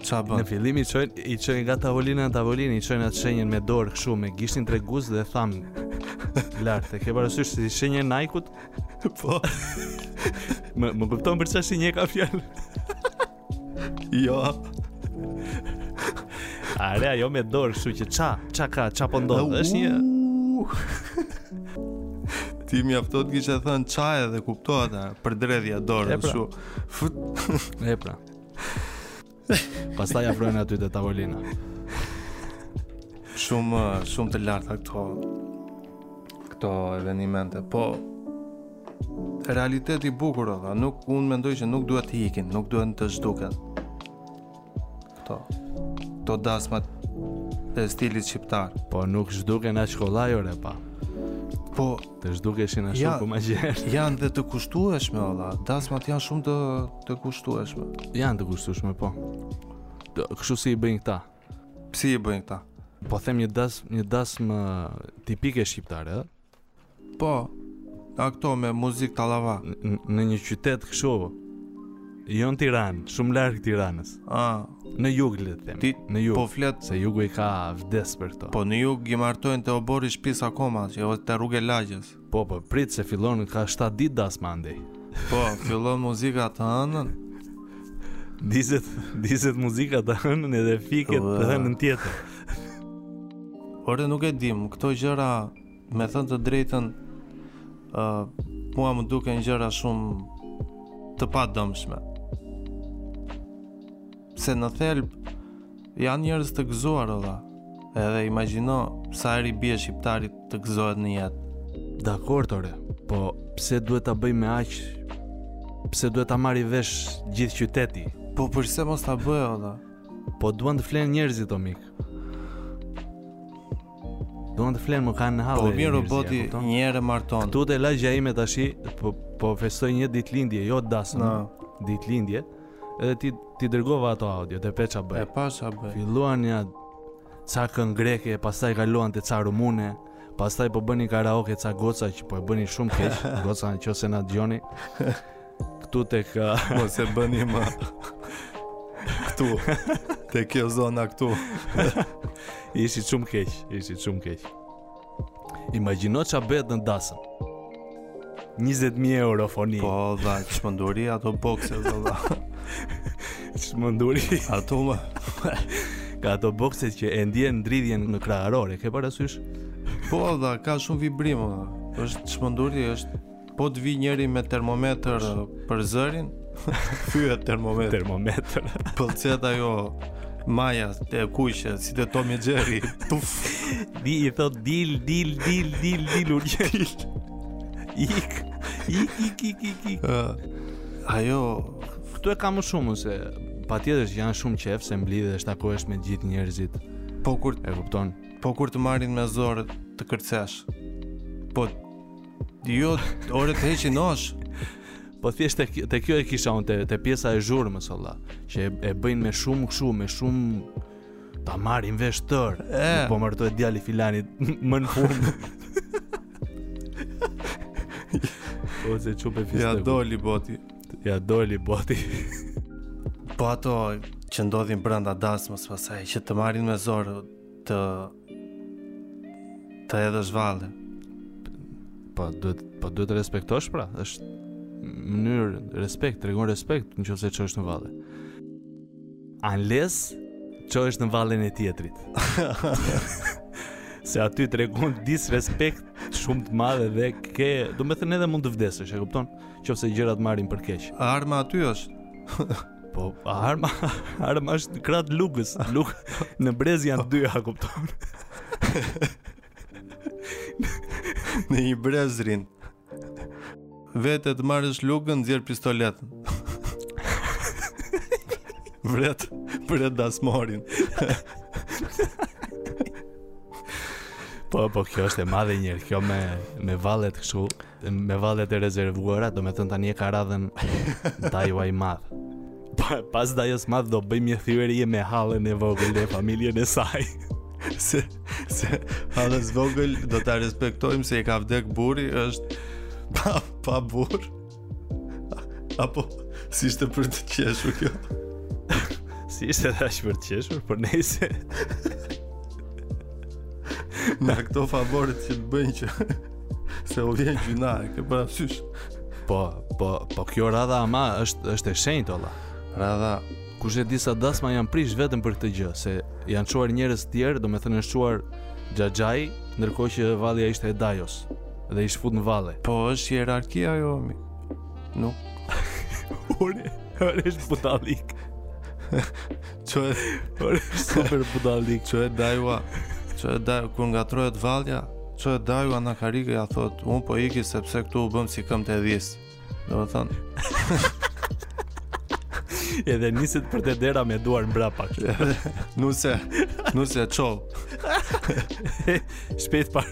Speaker 1: Ça
Speaker 2: bën?
Speaker 1: Në fillim i çojnë i çojnë nga tavolina në tavolinë, i çojnë atë shenjën me dorë kështu me gishtin tregus dhe thembër lart. E ke parasysh si shenjë Nike-ut?
Speaker 2: Po.
Speaker 1: më më kupton për çfarë shenjë ka fjalë?
Speaker 2: jo.
Speaker 1: Are ajo me dorë kështu që ça, ça ka, ça po ndodh? Është një
Speaker 2: Ti mja afton të kishe thënë ça, edhe kuptohet
Speaker 1: e përdredhja
Speaker 2: dorë
Speaker 1: pra.
Speaker 2: dhe shu
Speaker 1: E pra Pastaj afrohen aty te tavolina.
Speaker 2: Shumë shumë të larta këto këto evenimente. Po realiteti i bukur edhe, nuk unë mendoj që nuk duhet të ikin, nuk duhet të zhduken. Këto këto dasmat e stilit shqiptar.
Speaker 1: Po nuk zhduken aq kollaj ore pa.
Speaker 2: Po
Speaker 1: të zhdukeshin ashtu
Speaker 2: ja,
Speaker 1: ku më gjer.
Speaker 2: Janë dhe të kushtueshme valla. Dasmat janë shumë të Të kushtueshme.
Speaker 1: Janë të kushtueshme, po. Kështu si i bëjnë këta?
Speaker 2: Si i bëjnë këta?
Speaker 1: Po them një das, një dasmë tipike shqiptare, ëh.
Speaker 2: Po. Nga këto me muzikë tallava
Speaker 1: në një qytet kështu. Jo në Tiranë, shumë larg Tiranës.
Speaker 2: Ah,
Speaker 1: në jug le të them.
Speaker 2: Ti
Speaker 1: në jug.
Speaker 2: Po flet
Speaker 1: se jugu i ka, vdes për këto.
Speaker 2: Po në jug i martojnë te oborri shtëpisë akoma, që është te rruga e lagjes.
Speaker 1: Po po, prit se fillon ka 7 ditë dasme andej.
Speaker 2: Po, fillon muzika të hënën.
Speaker 1: Ndizet, ndizet muzika të hënën edhe fiket
Speaker 2: po,
Speaker 1: të hënën tjetër.
Speaker 2: Ore nuk e dim, këto gjëra me thënë të drejtën ë uh, mua më duken gjëra shumë të padëmshme. Se në thelb janë njerëz të gëzuar vlla. Edhe imagjino sa herë i bie shqiptarit të gëzohet në jetë.
Speaker 1: Dakord ore, po pse duhet ta bëjë me aq? Pse duhet ta marrë vesh gjithë qyteti?
Speaker 2: Po përse mos ta bëjë vlla?
Speaker 1: Po duan të flenë njerëzit o mik. Duan të flenë mo kanë halle.
Speaker 2: Po mirë roboti një herë marton.
Speaker 1: Këtu te lagja ime tashi po po festojnë një ditëlindje, jo dasmë.
Speaker 2: No.
Speaker 1: Ditëlindje. Edhe ty t'i dërgova ato audio dhe pe
Speaker 2: ça
Speaker 1: bëjnë.
Speaker 2: E pashë ça bëjnë.
Speaker 1: Filluan ja ca këngë greke, pastaj kaluan te ca rumune, pastaj po bënin karaoke ca goca që po e bënin shumë keq, goca nëse na dëgjoni. Ktu tek
Speaker 2: mos e bëni më. Ktu te kjo zona këtu.
Speaker 1: Ishit shumë keq, ishit shumë keq. Imagjino ça bëhet në dasëm. 20000 euro foni.
Speaker 2: Po, vlla, çmenduri ato bokse vlla.
Speaker 1: çmenduri
Speaker 2: ato mo.
Speaker 1: Ka ato bokse që e ndjen dridhjen në kraharor, e ke parasysh?
Speaker 2: Po, vlla, ka shumë vibrim. Është çmenduri, është Po të vijë njëri me termometër për zërin, thyhet termometri.
Speaker 1: Termometër.
Speaker 2: Pëlcet ajo maja e kuqe, si te Tom e Xheri. Puf,
Speaker 1: Ti i thotë dil, dil, dil, dil, dil, u dil. Ik, ik, ik, ik, ik, ik.
Speaker 2: ë, ajo
Speaker 1: Këtu e kam më shumë unë, se patjetër që janë shumë qef se mblidhesh takohesh me gjithë njerëzit.
Speaker 2: po kur
Speaker 1: E kupton?
Speaker 2: po kur të marrin me zor të kërcesh. Po Jo, ore të heqin osh.
Speaker 1: Po thjesht te, te kjo e kisha unë te, te pjesa e zhurmës vlla, që e, e bëjnë me shumë kështu, me shumë ta marrin vesh
Speaker 2: tërë.
Speaker 1: Po martohet djali i filanit më në fund. Ose çupa e fistekut.
Speaker 2: Ia doli boti.
Speaker 1: Ia doli boti.
Speaker 2: Po ato që ndodhin brenda dasmës pasaj që të marrin me zor të Të hedhësh vallen.
Speaker 1: Po duhet po duhet të respektosh pra, është mënyrë respekt, tregon respekt nëse çohesh në valle. Unless çohesh në vallen e tjetrit. Se aty tregon disrespekt shumë të madhe dhe ke, domethënë edhe mund të vdesësh, e kupton? Qoftë se gjërat marrin për keq.
Speaker 2: Arma aty është.
Speaker 1: Po, arma, arma është në krah të lugës, lugë, në brez janë dy, a kupton?
Speaker 2: në një brez rrinë. Vete të marrësh lugën, nxjerr pistoletën. Vret, vret dasmorin.
Speaker 1: Po, po, kjo është e madhe një herë, kjo me, me vallet kështu. me vallet e rezervuara, domethënë tani e ka radhën dajua i madh. Pa, pas dajos madh do bëjmë një thyerje me hallën e vogël e familjen e saj.
Speaker 2: se se hallës vogël do ta respektojmë se i ka vdek burri, është pa pa burrë. Apo s'ishte për të qeshur kjo?
Speaker 1: S'ishte edhe aq për të qeshur, por nejse.
Speaker 2: Nga këto favoret që të bëjnë që Se u vjen gjynah, e ke parasysh.
Speaker 1: Po, po, po kjo radha ama është, është e shenjtë, ola.
Speaker 2: Radha,
Speaker 1: kurse disa dasma janë prish vetëm për këtë gjë, se janë çuar njerëz të tjerë, domethënë është çuar xhaxhai, ndërkohë që vallja ishte e dajos, dhe është fut në valle.
Speaker 2: Po, është hierarki ajo, mi. Nuk.
Speaker 1: Ore, ore është budallik.
Speaker 2: Çohet
Speaker 1: super budallik,
Speaker 2: çohet dajua. Çohet dajua kur ngatrohet vallja, çohet dajua nga karrigia thotë, unë po iki sepse këtu u bëmë si këmbët e dhisë. Domethënë.
Speaker 1: Edhe niset për te dera me duar mbrapa.
Speaker 2: Nuse, nuse ço.
Speaker 1: Shpejt pa.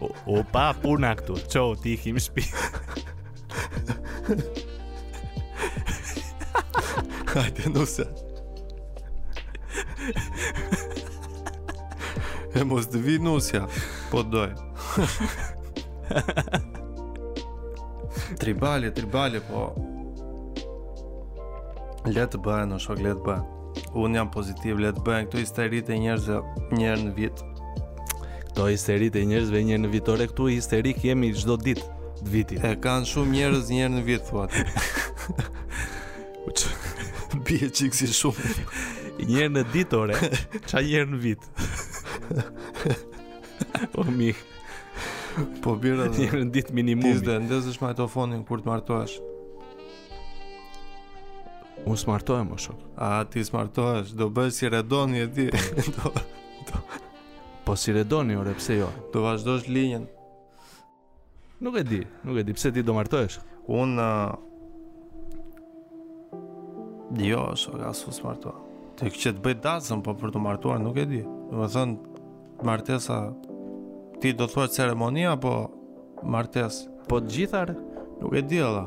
Speaker 1: O, u pa puna këtu, ço të ikim shpi.
Speaker 2: Hajde, nuse. E mos të vijë nusja, po të dojë. tribale, tribale, po... Le të bëhen, mor shok, le të bëhen. Unë jam pozitiv, le të bëhen. Këto histeritë e njerëzve një herë në vit.
Speaker 1: Këto histeritë e njerëzve një herë në vit ore, këtu histerikë jemi çdo ditë. Viti.
Speaker 2: E kanë shumë njerëz një herë në vit thua ti. Bie çik si shumë.
Speaker 1: Një herë në ditë ore, ça një herë në vit. Po mi.
Speaker 2: Po bie në
Speaker 1: një
Speaker 2: herë
Speaker 1: në ditë minimum.
Speaker 2: Ti do ndezësh me autofoninë kur të martohesh.
Speaker 1: Unë s'martohem më shumë.
Speaker 2: A ti s'martohesh, do bëhesh si Redoni e ti.
Speaker 1: Po si Redoni, ore, pse jo?
Speaker 2: Do vazhdosh linjën.
Speaker 1: Nuk e di, nuk e di pse ti do martohesh.
Speaker 2: Unë uh... Jo, shoqja s'u martua. Deshe të bëj dasmën, po për t'u martuar nuk e di. Domethënë martesa ti do thuash ceremonia apo martesë?
Speaker 1: Po të gjitha
Speaker 2: nuk e di
Speaker 1: valla.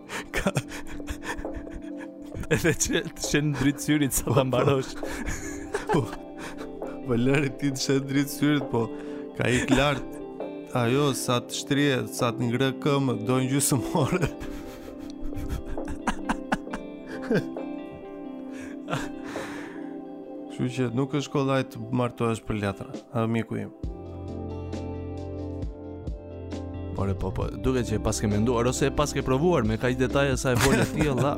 Speaker 1: Ka... Edhe që të shohë dritë syri sa të mbarosh.
Speaker 2: Po, po lëre ti të shohë dritë syri, po ka i të lartë ajo, sa të shtrihet, sa të ngrerë këmbë, do një gjysmë ore. Kështu që nuk është kollaj të martohesh për letra, a miku im.
Speaker 1: Ore po po, duket që e paske menduar ose e paske provuar me kaq detaje sa e fole ti valla.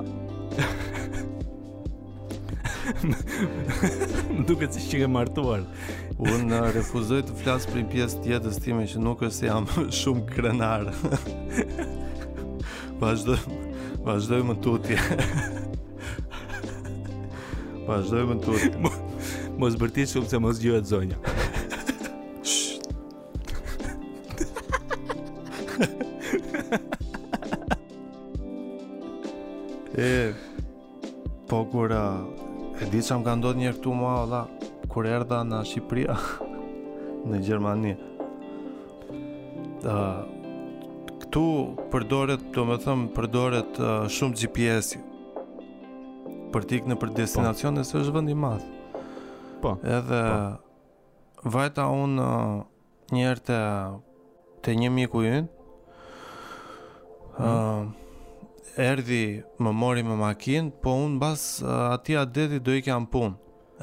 Speaker 1: duket se qenke martuar.
Speaker 2: Unë refuzoj të flas për një pjesë të jetës time që nuk është se jam shumë krenar. Vazhdo, vazhdo më tutje. Vazhdo më tutje.
Speaker 1: Mos bërtit shumë se mos zgjohet zonja.
Speaker 2: e po ku e di ça më ka ndodhur njëherë këtu mua valla kur erdha nga Shqipëria në Gjermani. Ë këtu përdoret, domethënë përdoret uh, shumë GPS-i. Për të ikë nëpër destinacione se, po, është vend i madh.
Speaker 1: Po.
Speaker 2: Edhe po. Vajta unë uh, njëherë te, te një miku ynë, mm. uh, erdhi më mori me makinë, po unë mbas uh, atij adeti do ikja në punë,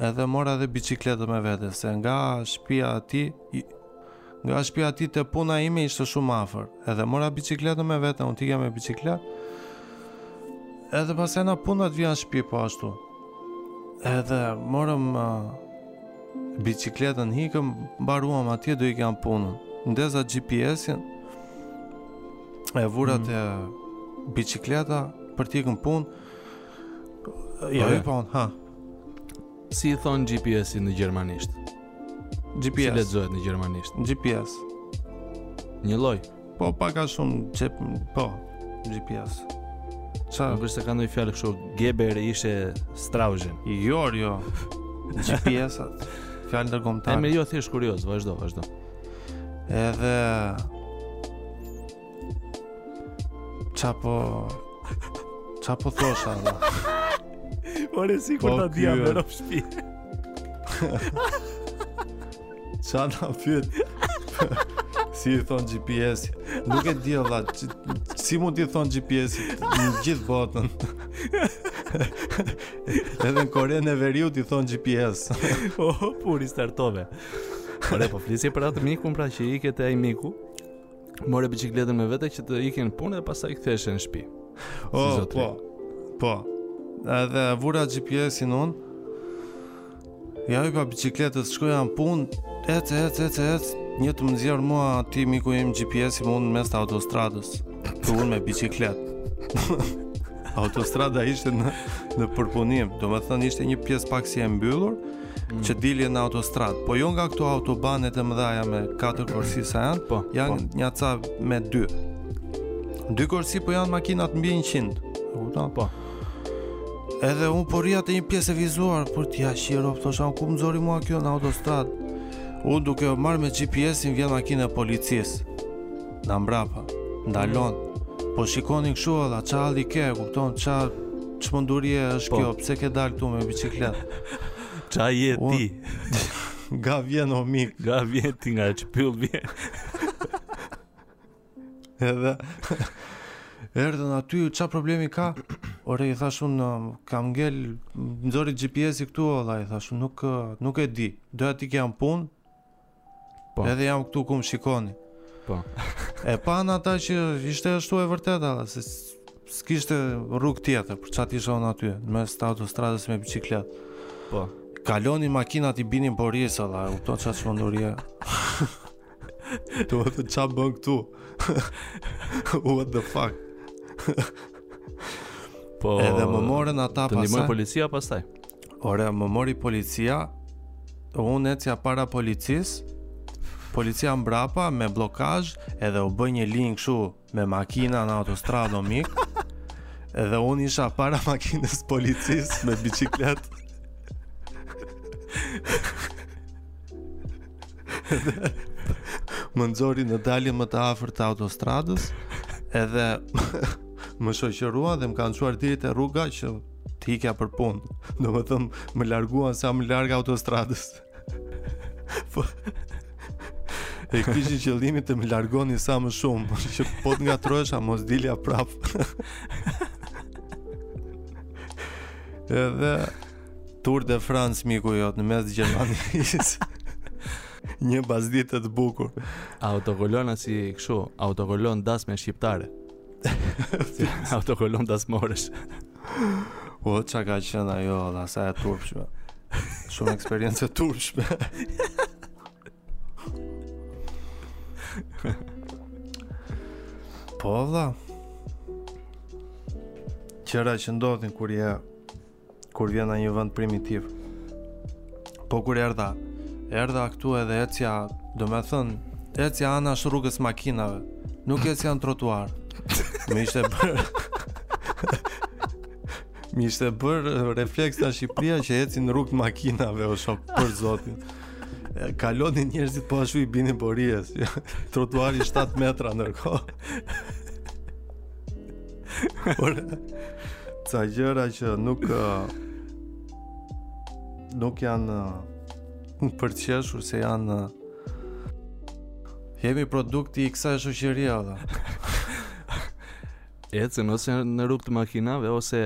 Speaker 2: edhe mora dhe biçikletën me vete, se nga shpia atij, Nga shpia atij te puna ime ishte shumë afër Edhe mora biçikletën me vete, unë të ikja me biçikletë Edhe pastaj nga puna të vija në shpi po ashtu Edhe morëm uh, biçikletën ikëm Mbaruam atje do ikja në punë Ndeza GPS-in E vura
Speaker 1: mm.
Speaker 2: te biçikleta për të ikur në punë Ja,
Speaker 1: jo,
Speaker 2: e po, ha
Speaker 1: Si i thon GPS-i në gjermanisht?
Speaker 2: GPS.
Speaker 1: Si lexohet në gjermanisht?
Speaker 2: GPS.
Speaker 1: Një lloj.
Speaker 2: Po pak a shumë çep, po GPS. S'a,
Speaker 1: nuk është se ka ndonjë fjalë kështu Geber ishte Straugen.
Speaker 2: Jo, jo. GPS është. Fjalë
Speaker 1: ndërkombëtare. E
Speaker 2: mirë,
Speaker 1: jo thjesht kurioz, vazhdo, vazhdo.
Speaker 2: Edhe Ça po... Ça po thosha, dhe?
Speaker 1: Ore, sikur,
Speaker 2: po ta dhjefsha
Speaker 1: rob shpie.
Speaker 2: Ça na pyet? si i thonë GPS? Nuk e di, dhe, si mund t'i thonë GPS në gjithë botën? Edhe në Korenë e Veriut i thonë GPS.
Speaker 1: O, oh, puri startove. Ore, po flisje për atë mikun pra që ike te miku? Mora biçikletën me vete që të ikja në punë dhe pastaj kthehesha në shtëpi.
Speaker 2: O,
Speaker 1: po,
Speaker 2: po. Po. Edhe vura GPS-in on. Ia hipa biçikletës, shkoja në punë. Ec, ec, ec, ec. Një të më nxjerrë mua ti miku im GPS-i mu në mes të autostradës Ta, unë me biçikletë Autostrada ishte në, në përpunim Domethënë ishte një pjesë pak si e mbyllur
Speaker 1: mm.
Speaker 2: që dilje në autostradë, po jo nga këto autobanet e mëdha, jo me 4 korsi sa janë,
Speaker 1: po,
Speaker 2: janë po. një ca me 2. Dy korsi po janë makinat mbi 100. Kupton?
Speaker 1: Po.
Speaker 2: Edhe unë po rrija te një pjesë e vizuar, po ça, o shoku, thosha, ku më nxori mua kjo në autostradë? Unë duke u marrë me GPS-in vjen makina e policisë. nga mbrapa, ndalon. Po shikonin kështu, o vlla, ça halli ke, kupton, ça çmenduri është
Speaker 1: po.
Speaker 2: kjo, pse ke dalë këtu me biçikletë?
Speaker 1: Ça je ti?
Speaker 2: Nga vjen o mik?
Speaker 1: Nga vjen ti, nga ç'pyll vjen?
Speaker 2: Edhe erdhën aty, ça problemi ka? Ore, i thashë unë, um, kam ngel, më nxori GPS-i këtu, o vlla, i thashë unë, nuk, uh, nuk e di. Doja të ikja në punë,
Speaker 1: Po.
Speaker 2: Edhe jam këtu ku më shikoni.
Speaker 1: Po.
Speaker 2: E panë ata që ishte ashtu e vërteta, se s'kishte rrugë tjetër për ça të isha unë aty, në mes të autostradës me biçikletë.
Speaker 1: Po.
Speaker 2: Kalonin makinat i binin borisë, vlla, kupton, ça çmendurie. Domethënë ça bën këtu. What the fuck?
Speaker 1: po.
Speaker 2: Edhe më morën ata pastaj.
Speaker 1: Të ndihmoi policia pastaj.
Speaker 2: Ore, më mori policia, unë ecja para policisë, policia mbrapa me bllokazh, edhe u bë një linjë kshu me makina në autostradë o mik, edhe unë isha para makinës policisë me biçikletë. më nxori në daljen më të afërt të autostradës, edhe më shoqëruan dhe më kanë çuar deri te rruga që Të ikja për punë. Domethënë, më larguan sa më larg autostradës. po, e kishin qëllimin të më largonin sa më shumë, që po të ngatërrohesha, mos dilja prapë. Edhe Tour de France miku yt në mes të Gjermanisë. Një pasdite të bukur.
Speaker 1: Autokolonë si kështu, autokolonë dasme shqiptare. Autokolonë dasmorësh
Speaker 2: O, ça ka qenë ajo, vlla, sa e turpshme Shumë eksperiencë e turpshme Po, vlla. Gjëra që ndodhin kur je kur vjen në një vend primitiv. Po kur erdha, erdha këtu edhe ecja, domethënë, ecja anash rrugës makinave, nuk ecja në trotuar. Me ishte bërë... Më ishte bërë refleks nga Shqipëria që ecin në rrugë të makinave o shok për zotin. Kalonin njerëzit po ashtu i bini borisë. Trotuari 7 metra ndërkohë. Por ca gjëra që nuk uh, nuk janë uh, për të qeshur se janë uh, jemi produkti i kësaj shoqërie apo.
Speaker 1: Ecën ose në rrugë të makinave ose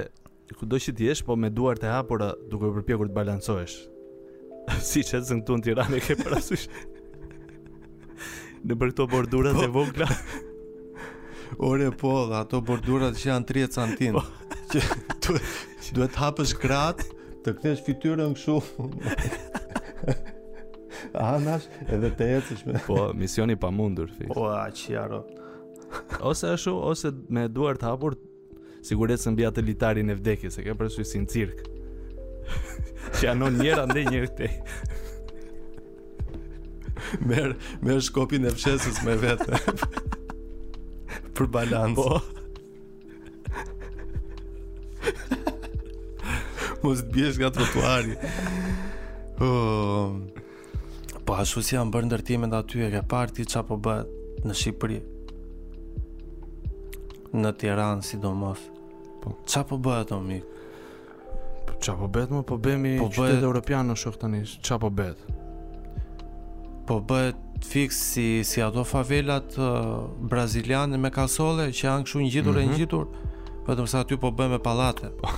Speaker 1: Kudo që të jesh, po me duart e hapura duke u përpjekur të balancohesh. siç është këtu në Tiranë e ke parasysh. nëpër këto bordurat
Speaker 2: po,
Speaker 1: e vogla.
Speaker 2: Ore po, dhe ato bordurat që janë 30 santim. Po. që duhet, duhet të hapësh krahët, të kthesh fytyrën kështu. Anash edhe të ecësh me.
Speaker 1: Po, misioni i pamundur, fiks.
Speaker 2: Po, aq jaro.
Speaker 1: ose ashtu, ose me duart hapur Sikur ecën mbi atë litarin e vdekjes, e ke parasysh si në cirk. Që anon njëra ndaj njëri te.
Speaker 2: Merr, merr shkopin e fshesës me vete. Për balancë.
Speaker 1: Po.
Speaker 2: Mos të biesh nga trotuari. Oh. Po ashtu si janë bërë ndërtimet aty e ke parë ti ça po bëhet në Shqipëri Në Tiranë sidomos
Speaker 1: Po
Speaker 2: ça po bëhet o mik
Speaker 1: Po ça po bëhet më po bëhemi
Speaker 2: po
Speaker 1: qytet
Speaker 2: bëhet...
Speaker 1: Europian o shok tani Ça po bëhet
Speaker 2: Po bëhet fiks si, si ato favelat uh, braziliane me kasolle Që janë kshu ngjitur mm -hmm. e
Speaker 1: mhm.
Speaker 2: ngjitur Vetëm se aty po bëhet me pallate Po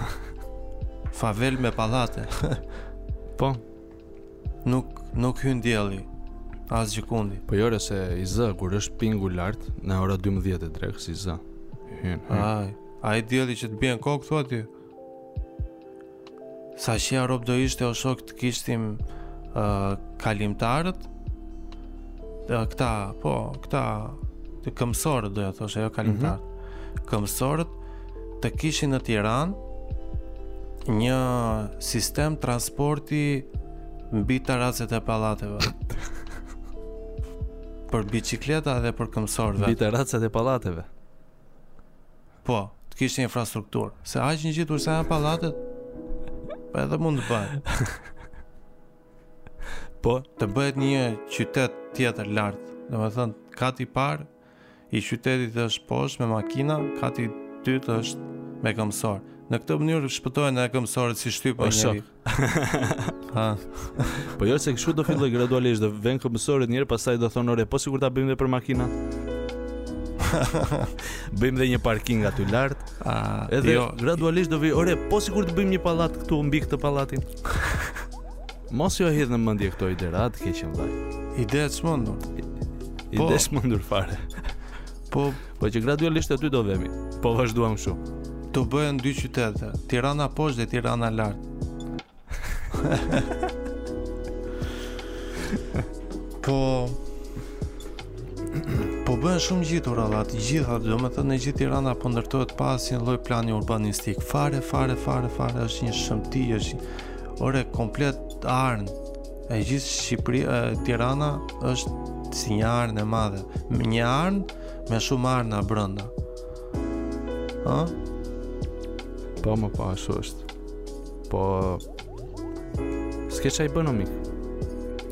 Speaker 2: Favelë me pallate
Speaker 1: Po
Speaker 2: Nuk nuk hyn dielli asgjëkundi.
Speaker 1: Po jo ore se i zë kur është pingu lart në ora 12 e drekës s'i zë. Hyn.
Speaker 2: Ai, ai dielli që të bie në kokë thua ti. Sa që ja rob do ishte o shok të kishtim uh, kalimtarët uh, Këta, po, këta të këmbësorët do ta thoshe, jo kalimtarët mm -hmm. Këmbësorët të kishin në Tiranë një sistem transporti mbi tarracat e pallateve. për bicikleta dhe për këmbësorë.
Speaker 1: Mbi tarracat e pallateve.
Speaker 2: Po, të kishte infrastrukturë. Se aq ngjitur sa janë pallatet, po edhe mund të bëhet.
Speaker 1: po,
Speaker 2: të bëhet një qytet tjetër lart. Domethënë, kati i parë i qytetit është poshtë me makina, kati i dytë është me këmbësorë. Në këtë mënyrë shpëtojnë edhe këmbësorët s'i shtyp njeri. Ha.
Speaker 1: po jo se kështu do fillojë gradualisht, do venë këmbësorët njëherë, pastaj do thonë ore, po sikur ta bëjmë edhe për makina. bëjmë dhe një parking aty lart.
Speaker 2: A,
Speaker 1: edhe
Speaker 2: jo.
Speaker 1: gradualisht do vijë, ore, po sikur të bëjmë një pallat këtu mbi këtë pallatin. Mos ia hidh në mendje këto idera të keqen vëllai.
Speaker 2: Ide të
Speaker 1: sëmura.
Speaker 2: Ide
Speaker 1: të sëmura fare.
Speaker 2: Po,
Speaker 1: po që gradualisht aty do vemi. Po vazhduam kështu.
Speaker 2: Do bëhen dy qytete, Tirana poshtë dhe Tirana lart. po Po bëhen shumë ngjitur valla, të gjitha, domethënë në gjithë Tirana po ndërtohet pa asnjë lloj plani urbanistik. Fare, fare, fare, fare, është një shëmti, është një Ore komplet arnë e gjithë Shqipëri e, Tirana është si një arnë e madhe një arnë me shumë arna brenda ha?
Speaker 1: po mo po ashtu është po s'ke ça i bën o mik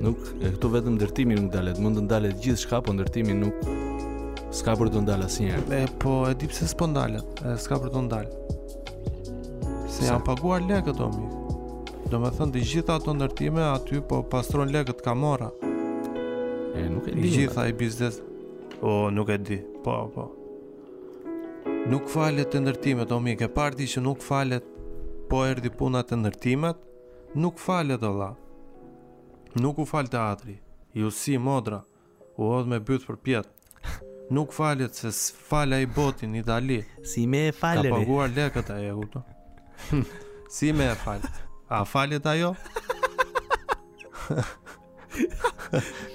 Speaker 1: nuk e këtu vetëm ndërtimi nuk ndalet mund të ndalet gjithçka po ndërtimi nuk s'ka për t'u ndal asnjëherë
Speaker 2: e po e di pse s'po ndalet s'ka për t'u ndal Se janë paguar lekët o mik. Domethënë të gjitha ato ndërtime aty po pastron lekët Kamorra.
Speaker 1: E nuk e di.
Speaker 2: Gjithë ai biznes. Po nuk e di. Po po. Nuk falet te ndërtimet o mik. Ke parti që nuk falet po erdhi puna te ndërtimet. Nuk falet o vëlla. Nuk u fal teatri. Ia q motra. Nuk u fal teatri. U hodh me bythë përpjetë. Nuk falet se s'fal ai bosi në Itali.
Speaker 1: Si me e
Speaker 2: falë?
Speaker 1: Ka
Speaker 2: paguar lekët ai, e kupton? si me e fal? A falet ajo?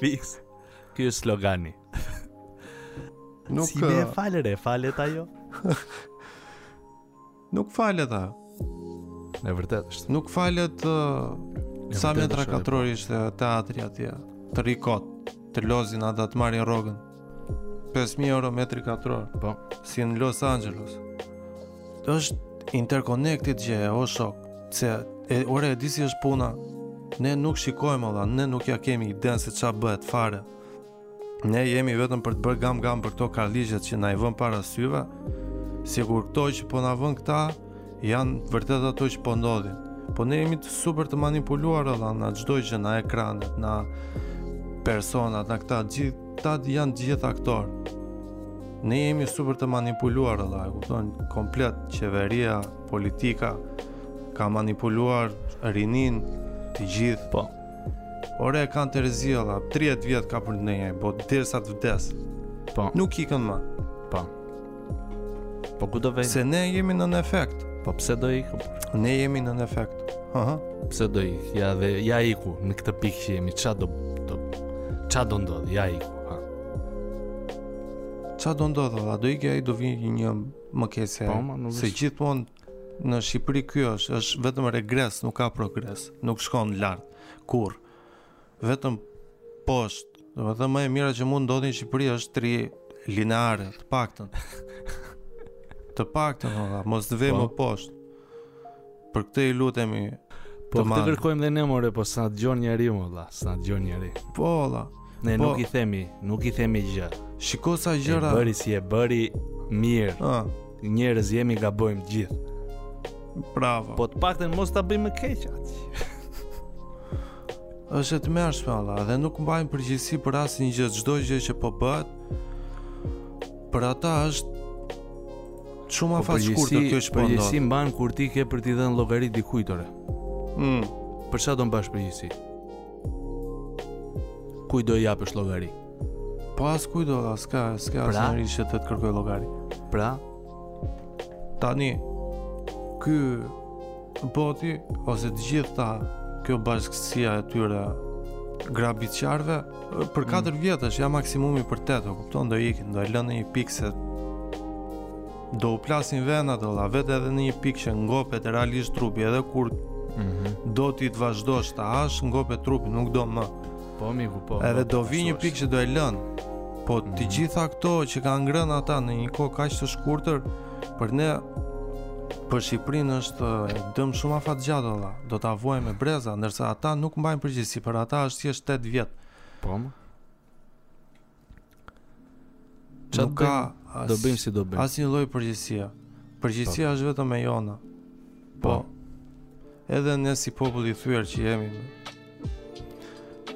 Speaker 1: Fix. Ky është slogani.
Speaker 2: Nuk
Speaker 1: si me e
Speaker 2: falë
Speaker 1: re, falet ajo?
Speaker 2: Nuk falet ajo.
Speaker 1: E vërtetë është.
Speaker 2: Nuk falet
Speaker 1: uh,
Speaker 2: sa metra katror ishte teatri atje. Të rri kot, të lozin ata të marrin rrogën. 5000 euro metri katror.
Speaker 1: Po,
Speaker 2: si në Los Angeles. Është interconnected gjë, o shok, se ore e di si është puna. Ne nuk shikojmë valla, ne nuk ia kemi idenë se ç'a bëhet fare. Ne jemi vetëm për të bërë gam gam për këto karriget që na i vënë para syve, sikur këto që po na vënë këta janë vërtet ato që po ndodhin. Po ne jemi super të manipuluar edhe nga çdo gjë nga ekranet, nga personat, nga këta gjithë këta janë gjithë aktorë. Ne jemi super të manipuluar edhe, e kupton, komplet qeveria, politika ka manipuluar rininë të gjithë.
Speaker 1: Po,
Speaker 2: Ore, e kanë të rezilla, 30 vjet ka për të ndenjur, po derisa të vdesë.
Speaker 1: Po.
Speaker 2: Nuk i kanë ma.
Speaker 1: Po. Po ku do vejë?
Speaker 2: Se ne jemi në në efekt.
Speaker 1: Po pse do ikë pra? Po?
Speaker 2: Ne jemi në në efekt. Aha.
Speaker 1: Pse do ikë, ja dhe, ja iku, në këtë pikë që jemi, ça do, do, ça do ndodhë, ja iku, ha.
Speaker 2: Ça do ndodhë, a do ikë ai do vijë një më keq se,
Speaker 1: po, ma,
Speaker 2: se gjithmonë Në Shqipëri ky është, është vetëm regres, nuk ka progres, nuk shkon lart kurrë. Vetëm poshtë, domethënë më e mira që mund ndodhi në Shqipëri është të rrijë lineare, të paktën. Të paktën, valla, mos të vejë
Speaker 1: po.
Speaker 2: më poshtë. Për këtë i lutemi.
Speaker 1: Po
Speaker 2: të
Speaker 1: kërkojmë dhe ne more, po s'na dëgjon njeri, valla, s'na dëgjon njeri.
Speaker 2: Po, valla.
Speaker 1: Ne
Speaker 2: po,
Speaker 1: nuk i themi, nuk i themi gjë.
Speaker 2: Shiko sa gjëra.
Speaker 1: E bëri si e bëri mirë.
Speaker 2: Ë, ah.
Speaker 1: njerëz jemi gabojmë të gjithë.
Speaker 2: Bravo.
Speaker 1: Po të paktën mos ta bëjmë keq atë.
Speaker 2: Është e tmerrshme valla, dhe nuk mbajnë përgjegjësi për asnjë gjë, çdo gjë që po bëhet. Për ata është shumë
Speaker 1: po
Speaker 2: afatshkurtër kjo që po ndodh.
Speaker 1: Si mban kur s'ke për t'i dhënë llogari dikujt ore?
Speaker 2: Mm.
Speaker 1: Për çfarë do mbash përgjegjësi? Kujt do i japësh llogari?
Speaker 2: Po askujt do, as ka, as
Speaker 1: ka
Speaker 2: njeri që të të kërkojë llogari.
Speaker 1: Pra,
Speaker 2: tani, ky robi, ose të gjithë këta, kjo bashkësia e tyre, grabitqarëve, për 4 mm. vjet është ja maksimumi për 8, o kupton, do ikin, do e lënë në një pikë se Do u plasin venat olla vetë edhe në një pikë që ngopet realisht trupi, edhe kur
Speaker 1: mm -hmm.
Speaker 2: do ti të vazhdosh të hash, ngopet trupi, nuk do më.
Speaker 1: Po miku, po.
Speaker 2: po edhe
Speaker 1: po,
Speaker 2: do vijë një pikë që do e lënë. Po mm -hmm. të
Speaker 1: mhm.
Speaker 2: gjitha këto që kanë ngrënë ata në një kohë kaq të shkurtër, për ne për Shqipërinë është dëm shumë afatgjatë valla. Do ta vuajmë me breza, ndërsa ata nuk mbajnë përgjegjësi, për ata është thjesht 8 vjet.
Speaker 1: Po. Çfarë
Speaker 2: nuk ka as,
Speaker 1: do bëjmë si do bëjmë.
Speaker 2: Asnjë lloj përgjegjësie. Përgjegjësia po. është vetëm e jona. Po.
Speaker 1: po.
Speaker 2: Edhe ne si popull i thyer që jemi.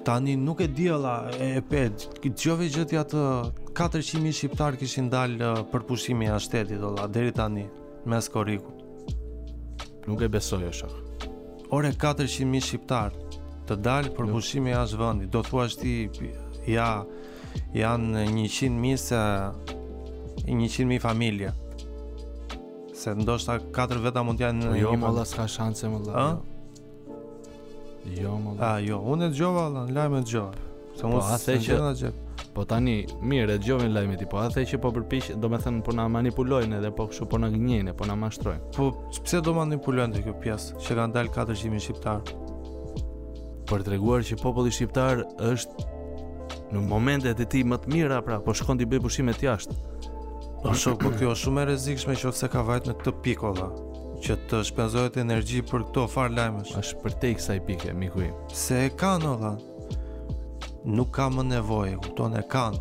Speaker 2: Tani nuk e di alla e, e pe, dëgjove gjë ti atë 400.000 shqiptarë kishin dalë uh, për pushime jashtë shtetit olla deri tani mes korrikut.
Speaker 1: Nuk e besoj o shok.
Speaker 2: Ore 400 mijë shqiptarë të dalë për pushime jashtë vendit, do thuash ti ja janë 100 mijë se 100 mijë familje. Se ndoshta katër veta mund të janë në
Speaker 1: jo,
Speaker 2: një
Speaker 1: vend. Jo, mo s'ka shanse më
Speaker 2: vëlla.
Speaker 1: Jo, më
Speaker 2: la, jo, unë e dëgjova, vëlla, në lajme e dëgjova. Se
Speaker 1: po, a the që...
Speaker 2: Në gjep.
Speaker 1: Po tani, mirë, e dëgjove në lajme ti, po a the që po përpiqen, domethënë, po na manipulojnë edhe, po kështu po na gënjejnë, po na mashtrojnë.
Speaker 2: Po, pse do manipulojnë te kjo pjesë, që kanë dalë 400.000 shqiptarë?
Speaker 1: Për të treguar që populli shqiptar është në momentet e tij më të mira, pra, po shkon t'i bëjë pushimet jashtë.
Speaker 2: Po shok, po kjo është shumë e rrezikshme qoftë se ka vajt në këtë pikë o vëlla. që të shpenzohet energji për këto farë lajmësh.
Speaker 1: Është përtej kësaj pike, miku im.
Speaker 2: Se e kanë, o Nuk ka më nevojë, kupton e kanë.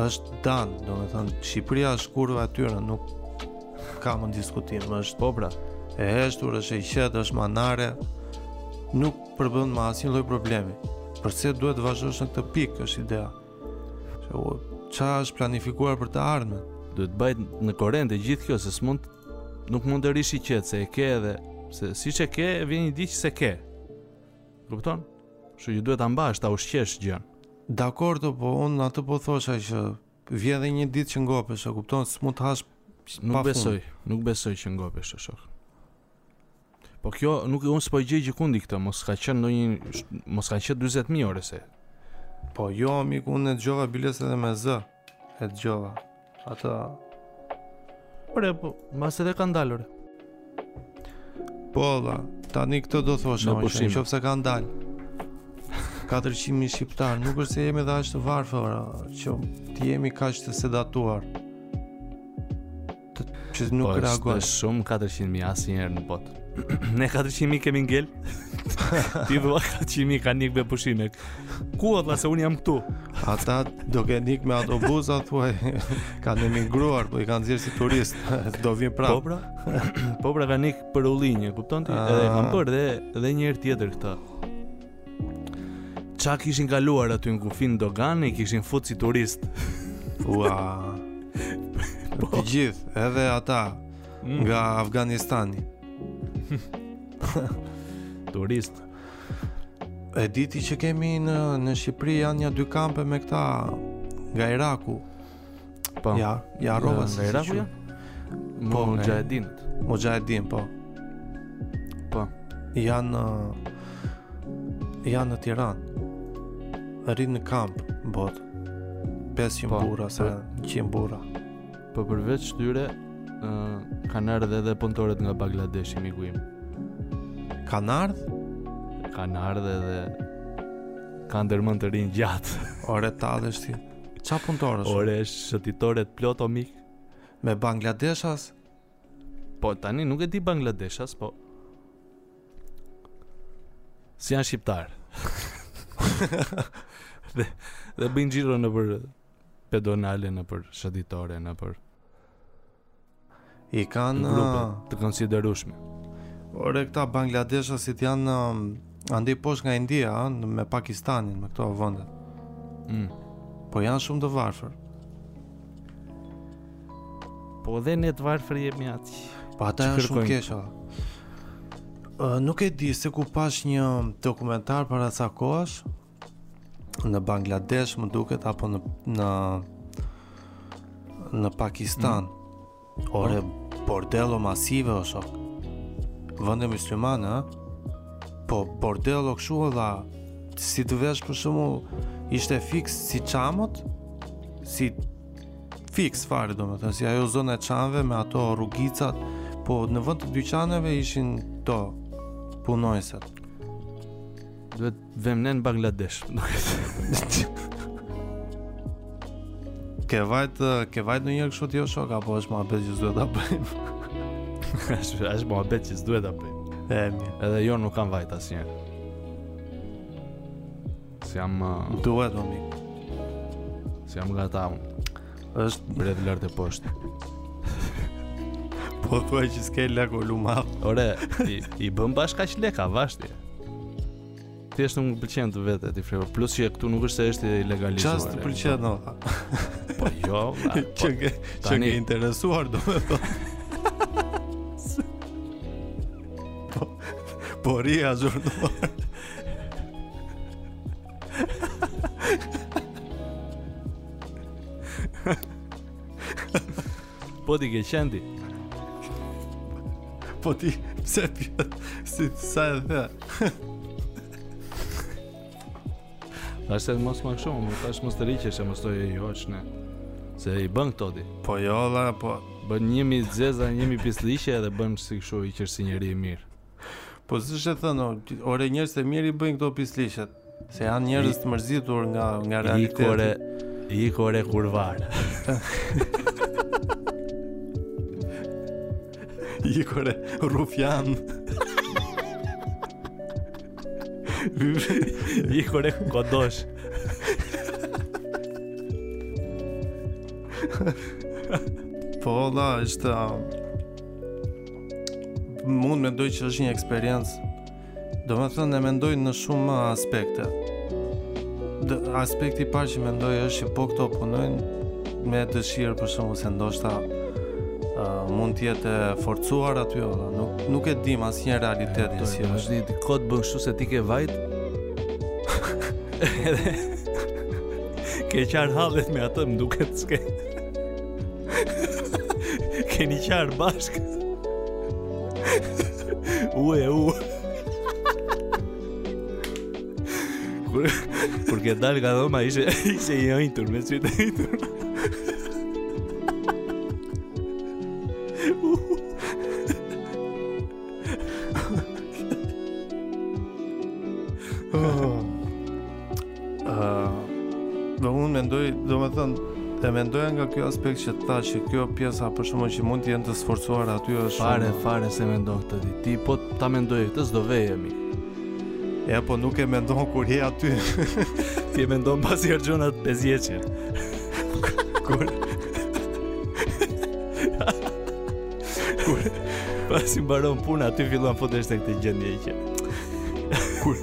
Speaker 2: Është dan, domethënë, Shqipëria është kurva e tyre, nuk ka më diskutim, është
Speaker 1: pobra.
Speaker 2: e heshtur, është e qetë, është manare, nuk përbën më asnjë lloj problemi. Përse duhet të vazhdosh në këtë pikë, është ideja. Ça është planifikuar për të ardhmen?
Speaker 1: Duhet të mbajt në korrent e gjithë kjo, se s'mund, nuk mund të rrish i qetë, se e ke edhe, se siç e ke, e vjen një ditë që s'e ke. Kupton? Kështu që duhet ta mbash, ta ushqesh
Speaker 2: gjënë. Dakord, po, unë atë po thosha që vjen dhe një ditë që ngopesh, e kupton, s'mund të hash
Speaker 1: Nuk besoj, nuk besoj që ngopesh, o shok. Po kjo nuk e unë s'po i gjej gjëkundi këtë, mos ka qenë ndonjë mos ka qenë 40000 ore se.
Speaker 2: Po jo, mik, unë e dëgjova biles edhe me zë. E dëgjova. Atë
Speaker 1: Ore, po, mbase edhe kanë dalë.
Speaker 2: Po, la, tani këtë do thosha, më shumë,
Speaker 1: qoftë
Speaker 2: se kanë dalë. 400.000 shqiptarë, nuk është se jemi dhe aq të varfër, që të jemi kaq të sedatuar. që nuk
Speaker 1: po,
Speaker 2: reagon.
Speaker 1: Është shumë 400 mijë asnjëherë në botë. Ne 400 mijë kemi ngel. Ti vëlla 400 mijë kanë ikë me pushime. Ku vëlla se unë jam këtu.
Speaker 2: Ata do kenë ik me autobusa thuaj. kanë emigruar, po i kanë nxjerrë si turist. do
Speaker 1: vijnë
Speaker 2: prapë.
Speaker 1: Po pra. po pra kanë ik për ullinjë, kupton ti? Edhe e kanë bërë dhe dhe një herë tjetër këta. Ça kishin kaluar aty në kufi në doganë i kishin fut si turist
Speaker 2: Ua
Speaker 1: po.
Speaker 2: Të gjithë edhe ata
Speaker 1: mm.
Speaker 2: nga Afganistani
Speaker 1: Turist
Speaker 2: E di ti që kemi në, në Shqipëri janë nja dy kampe me këta nga Iraku
Speaker 1: Po.
Speaker 2: Ja, ja harrova
Speaker 1: se
Speaker 2: si
Speaker 1: quhet.
Speaker 2: Po,
Speaker 1: po Muxhahedin.
Speaker 2: Muxhahedin, po.
Speaker 1: Po.
Speaker 2: Jan janë në Tiranë. Rrinë në kamp, bot. 500
Speaker 1: po,
Speaker 2: burra, sa 100 burra.
Speaker 1: Po përveç tyre, ë kanë ardhur edhe punëtorët nga Bangladeshi, miku im.
Speaker 2: Kanë ardhur?
Speaker 1: Kanë ardhur edhe kanë ndërmend të rrinë gjatë.
Speaker 2: Ore tallesh ti. Ça punëtorësh?
Speaker 1: Ore, shëtitoret plot o mik.
Speaker 2: Me Bangladeshas?
Speaker 1: Po, tani nuk e di Bangladeshas, po... S'janë shqiptarë. dhe, dhe bëjnë xhiro nëpër pedonale, nëpër shëtitore, nëpër...
Speaker 2: I ke në
Speaker 1: grupe
Speaker 2: uh,
Speaker 1: të konsiderueshme.
Speaker 2: Ore këta bangladeshasit janë um, andej poshtë nga India, me Pakistanin, me këto vende.
Speaker 1: Mm.
Speaker 2: Po janë shumë të varfër.
Speaker 1: Po dhe ne të varfër jemi aty.
Speaker 2: Po ata janë shumë keq. Uh, nuk e di se ku pashë një dokumentar para ca kohësh, në Bangladesh më duket apo në në në Pakistan. Mm. Ore, bordello masive o shok. Vende myslimane, ha? Po bordello kshu la, si të vesh për shembull ishte fiks si çamot, si fiks fare domethënë si ajo zona e çamëve me ato rrugicat, po në vend të dyqaneve ishin ato punonjësat.
Speaker 1: Duhet Vemi në Bangladesh.
Speaker 2: Ke vajt, ke vajt nonjëherë kështu ti o shok, apo është muhabet që s'duhet ta hapim?
Speaker 1: Është, është muhabet që s'duhet ta hapim.
Speaker 2: E, mirë.
Speaker 1: Edhe jo nuk kam vajt asnjëherë. S'jam... Uh...
Speaker 2: Duhet, më mik.
Speaker 1: S'jam nga ata unë.
Speaker 2: Është
Speaker 1: bredh lart e poshtë.
Speaker 2: Po thua që s'ke lek o luma
Speaker 1: Ore, i, i bëm bashkë aq lekë, vaxhdi thjesht nuk më pëlqen të vete, ti frego Plus që këtu nuk është se është i legalizuar
Speaker 2: Ça s'të pëlqen, no
Speaker 1: Po jo,
Speaker 2: ma,
Speaker 1: po,
Speaker 2: që, ke, qenke interesuar, domethënë Po, po rri azhurno
Speaker 1: Po ti ke qenë
Speaker 2: Po ti Se ti Si të sa e dhe
Speaker 1: Ta është edhe mos më kështu Më ta është mos të rikë Shë më stoj e jo është ne Se i bën këto ti
Speaker 2: Po jo dhe po
Speaker 1: Bën një mijë të zeza një mijë pisllëqe Edhe bën si kështu i qërë si njeri i mirë
Speaker 2: Po s'është thënë, ore njerëzit e mirë i bëjnë këto pisllëqet, se janë njerëz të mërzitur nga nga
Speaker 1: realiteti. Ik
Speaker 2: ore,
Speaker 1: ik ore kurvar.
Speaker 2: Ik ore
Speaker 1: rrufjan. Ik ore kodosh.
Speaker 2: po, la, është... Um, mund mendoj që është një eksperiencë domethënë e mendoj në shumë aspekte Dë, aspekti i parë që mendoj është që po këto punojnë me dëshirë për shembull se ndoshta uh, mund të jetë e forcuar aty jo, nuk, nuk e dim asnjë realitet e, si
Speaker 1: është një kod bën kështu se ti ke vajt dhe ke qarë hallet me atë më duket s'ke Keni qarë bashk U e u Kur, kur ke dalë nga dhoma ishe, ishe i ënjtur me sytë e ënjtur
Speaker 2: Uh, dhe unë mendoj, domethënë, e mendoja nga kjo aspekt që ta që kjo pjesa për shembull që mund të jenë të sforcuar aty është shumë...
Speaker 1: Fare, fare s'e mendon këtë ti, ti po ta mendon këtë s'do vejemi.
Speaker 2: Ja, po nuk e mendon kur je aty.
Speaker 1: ti e mendon pasi argjunat pezjeqe. kur...
Speaker 2: kur...
Speaker 1: Pasi mbaron puna, aty fillon futesh te këtë gjendje që.
Speaker 2: kur...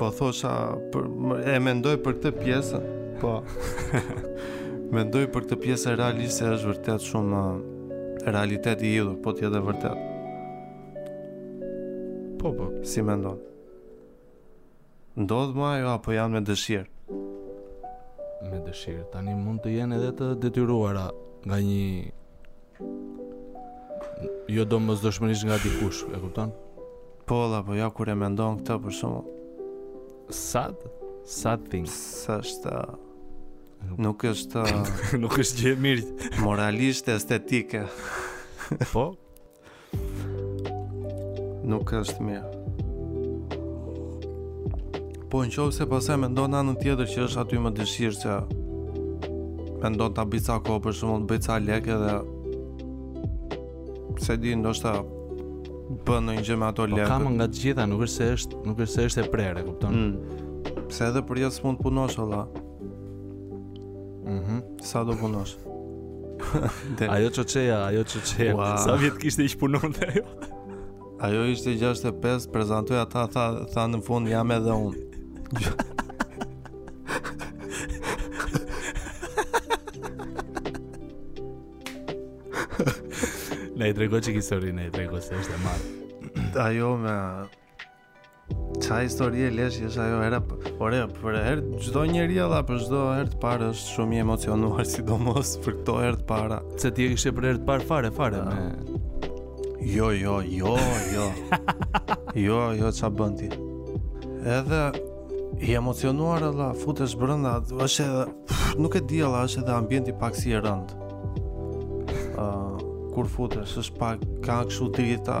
Speaker 2: po thosha për, e mendoj për këtë pjesë po mendoj për këtë pjesë realisht se është vërtet shumë realitet i hidhur po të jetë dhe vërtet
Speaker 1: po po
Speaker 2: si mendon Ndodh më shumë ajo apo janë me dëshirë?
Speaker 1: Me dëshirë. Tani mund të jenë edhe të detyruara nga një jo domosdoshmërisht nga dikush, e kupton?
Speaker 2: Po, la, po, ja, kur e mendon këto për shembull.
Speaker 1: Sad? Sad thing.
Speaker 2: Sa është... Nuk është...
Speaker 1: nuk është gjë e mirë.
Speaker 2: Moralisht estetike.
Speaker 1: po?
Speaker 2: Nuk është mirë. Po në qoftë se pastaj mendon anën tjetër që është aty me dëshirë që mendon ta bëj ca kohë për shembull të bëj ca leke dhe s'e di ndoshta bën ndonjë gjë me ato lekë.
Speaker 1: Po ka nga të gjitha, nuk është se është, nuk është se është e prerë, kupton?
Speaker 2: Mm. Pse edhe përjetë s'mund të punosh valla.
Speaker 1: Mhm,
Speaker 2: sa do punosh?
Speaker 1: ajo që qeja, ajo që
Speaker 2: qeja wow.
Speaker 1: Sa vjet kishte ish punon dhe ajo
Speaker 2: Ajo ishte 65, prezantoi ata, tha, tha në fund jam edhe unë
Speaker 1: Na i trego çik histori, na i trego se është e marrë
Speaker 2: Ajo me Ça historie leshi është ajo ere Po ore për herë Çdo njeri edhe për çdo herë të parë është shumë i emocionuar Sidomos për këto herë të para
Speaker 1: Se ti e kishe për herë të parë fare fare me...
Speaker 2: Jo, jo, jo, jo Jo, jo, ça bën ti Edhe I emocionuar edhe futesh brënda është edhe Nuk e di edhe është edhe ambjenti pak si i rënd uh, Kur futesh është pak Ka këshu drita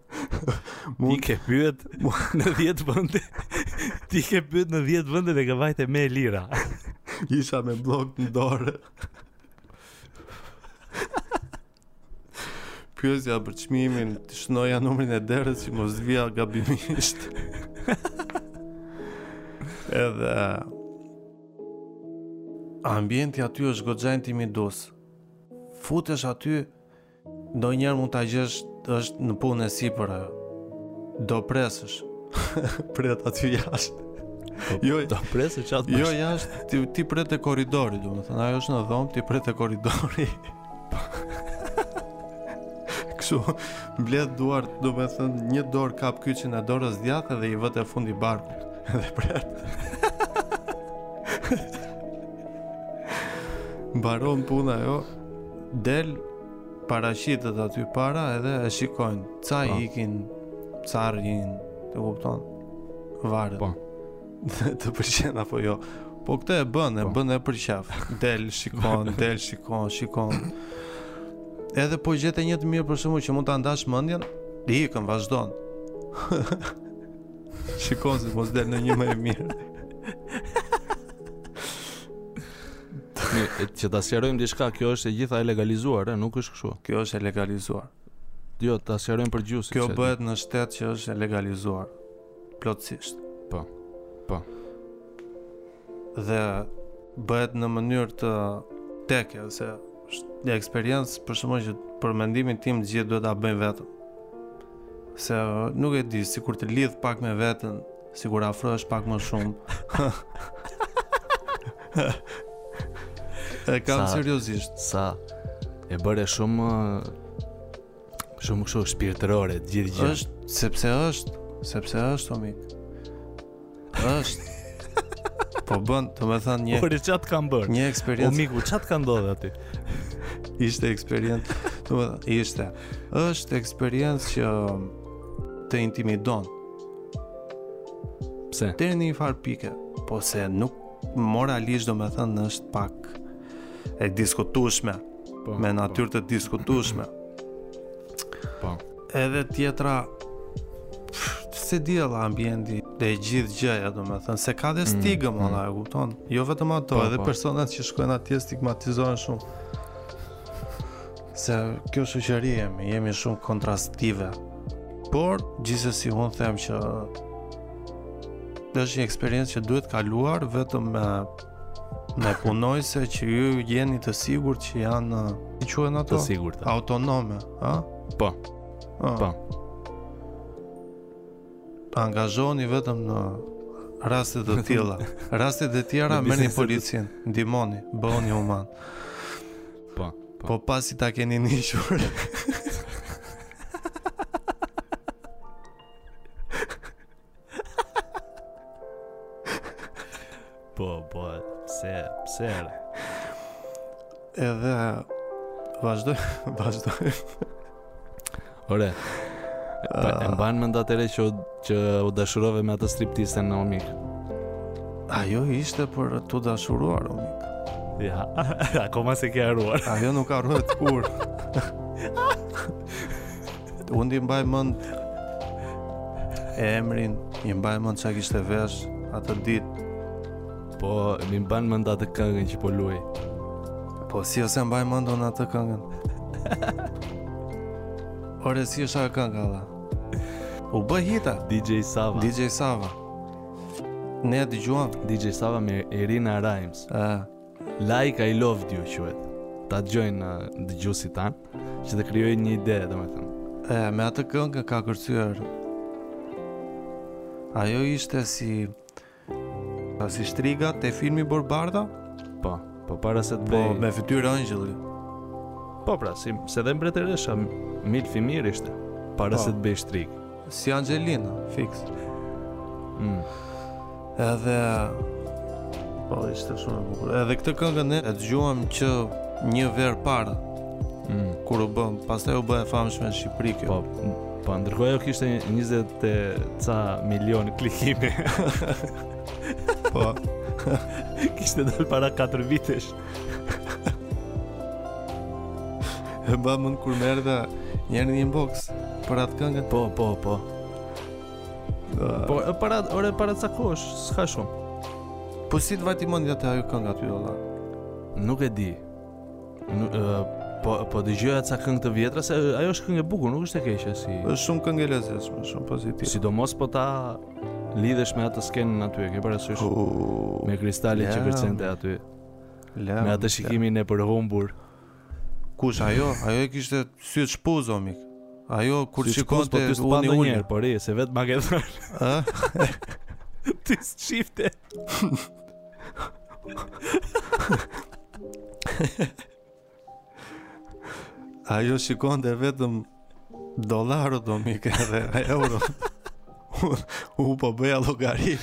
Speaker 1: Ti ke pyet në 10 vende. Ti ke pyet në 10 vende dhe ke vajt te më e lira.
Speaker 2: Isha me bllok në dorë. Pyesja për çmimin, të shnoja numrin e derës që mos vija gabimisht. Edhe ambienti aty është goxha intimidues. Futesh aty Ndonjëherë mund ta gjesh është në punë e sipër ajo. Do presësh. Pret aty jashtë. Po, jo,
Speaker 1: do presë jasht.
Speaker 2: Jo, jashtë ti, ti pret te korridori, domethënë ajo është në dhomë, ti pret te korridori. Kështu, mbledh duart, domethënë një dorë kap kyçin e dorës djathtë dhe i vë te fundi barkut. Dhe pret. Mbaron puna jo. Del paraqitet aty para edhe e shikojnë ca
Speaker 1: po.
Speaker 2: ikin, ca rrin, të kupton? Varet.
Speaker 1: Po.
Speaker 2: të pëlqen apo jo? Po këtë e bën, e
Speaker 1: po.
Speaker 2: bën e për qef. Del, shikon, del, shikon, shikon. Edhe po gjete një të mirë për shembull që mund ta ndash mëndjen, ikën, vazhdon. shikon se mos del ndonjë më e mirë.
Speaker 1: Mirë, që ta sqarojmë diçka, kjo është e gjitha e legalizuar, e, nuk është kështu.
Speaker 2: Kjo është e legalizuar.
Speaker 1: Jo, ta sqarojmë për dëgjusit.
Speaker 2: Kjo bëhet në shtet që është e legalizuar plotësisht.
Speaker 1: Po. Po.
Speaker 2: Dhe bëhet në mënyrë të atillë që si eksperiencë për shembull që për mendimin tim të gjithë duhet ta bëjmë vetëm. Se nuk e di, sikur të lidh pak me veten, sikur afrohesh pak më shumë. e kam
Speaker 1: sa,
Speaker 2: seriozisht.
Speaker 1: Sa e bëre shumë shumë kështu shpirtërore gjithë gjënë.
Speaker 2: Është sepse është, sepse është o mik. Është. Po bën, domethënë një... Po ore
Speaker 1: ça të kam bërë?
Speaker 2: Një eksperiencë...
Speaker 1: O miku, ça të ka ndodh aty?
Speaker 2: ishte eksperiencë... Domethënë, ishte. është eksperiencë që të intimidon.
Speaker 1: Pse?
Speaker 2: Deri në një farë pike. Po se nuk moralisht domethënë është pak e diskutushme.
Speaker 1: Po,
Speaker 2: me po. natyrë të diskutushme.
Speaker 1: Po.
Speaker 2: Edhe tjetra se di edhe ambienti dhe gjithë gjëja domethënë se ka dhe
Speaker 1: mm,
Speaker 2: stigmë
Speaker 1: mm,
Speaker 2: mm. e kupton jo vetëm ato
Speaker 1: po,
Speaker 2: edhe
Speaker 1: po.
Speaker 2: personat që shkojnë atje stigmatizohen shumë se kjo shoqëri jemi jemi shumë kontrastive por gjithsesi unë them që është një eksperiencë që duhet kaluar vetëm me Në punojse që ju jeni të sigurt që janë si quhen ato?
Speaker 1: Të sigurta
Speaker 2: Autonome, a?
Speaker 1: Po
Speaker 2: a.
Speaker 1: Po
Speaker 2: Angazhoni vetëm në raste të tilla Rastet e tjera merrni policinë Ndihmoni, bëhuni human
Speaker 1: Po,
Speaker 2: po Po pasi ta keni nisur
Speaker 1: Po, po, pse, pse edhe?
Speaker 2: Edhe, vazhdojmë, vazhdojmë.
Speaker 1: Ore, pa, e mban mend atëherë që, që u dashurove me atë striptisten o mik.
Speaker 2: Ajo ishte për t'u dashuruar, o mik.
Speaker 1: Ja, akoma s'e ke harruar.
Speaker 2: Ajo nuk harrohet kurrë. Unë i mbaj mend emrin, i mbaj mend çka kishte vesh atë ditë.
Speaker 1: Po, e mban mend atë këngën që po luhej.
Speaker 2: Po si s'e mbaj mend unë atë këngën. Ore si është ajo kënga vallë? U bë hit
Speaker 1: DJ Sava.
Speaker 2: DJ Sava. Ne e dëgjuam
Speaker 1: DJ Sava me Irina Rimes.
Speaker 2: Ë,
Speaker 1: Like, I Loved you quhet. Ta dëgjojnë uh, dëgjuesit tanë. që të krijojnë një ide, domethënë.
Speaker 2: E me atë këngë ka kërcyer. Ajo ishte si si shtriga te filmi Borëbardha?
Speaker 1: Po, po para se të
Speaker 2: po,
Speaker 1: bëhej.
Speaker 2: Po me fytyrë engjëlli.
Speaker 1: Po pra, si se dhe mbretëresha MILF i mirë ishte para
Speaker 2: po.
Speaker 1: se të bëhej shtrigë.
Speaker 2: Si Angelina, fiks.
Speaker 1: Mm.
Speaker 2: Edhe po ishte shumë e bukur. Edhe këtë këngën e dëgjuam që një verë parë.
Speaker 1: Mm.
Speaker 2: Kur u bëm, pastaj u bë e famshme në Shqipëri kjo.
Speaker 1: Po, po ndërkohë ajo kishte 20 e ca milion klikime.
Speaker 2: po.
Speaker 1: kishte dalë para 4 vitesh.
Speaker 2: E mban mend kur më erdhe një herë në inbox Për atë këngën
Speaker 1: Po, po, po
Speaker 2: Po,
Speaker 1: e para, ore, para ca kohësh, s'ka shumë
Speaker 2: Po si të vajti mendja te ajo këngë aty, ola?
Speaker 1: Nuk e di Nuk, e, po, po dëgjoja ca këngë të vjetra Se ajo është këngë e bukur, nuk është e keqe si...
Speaker 2: Është shumë këngë e lezetshme, shumë pozitive
Speaker 1: Sidomos po ta Lidhesh me atë skenën aty, e ke parasysh?
Speaker 2: Uh,
Speaker 1: me kristalin yeah.
Speaker 2: që
Speaker 1: kërcente aty.
Speaker 2: Lëm,
Speaker 1: me atë shikimin e përhumbur.
Speaker 2: Kush, ajo? Ajo e kishte sytë shpuzë o mik. Ajo kur
Speaker 1: s'i
Speaker 2: shikonte
Speaker 1: po
Speaker 2: u
Speaker 1: një
Speaker 2: ulë,
Speaker 1: por e se vetë ma ke thënë.
Speaker 2: Ë?
Speaker 1: T'i shifte.
Speaker 2: Ajo shikon dhe vetëm dolarët do mi ke dhe euro. Un po bëja llogari.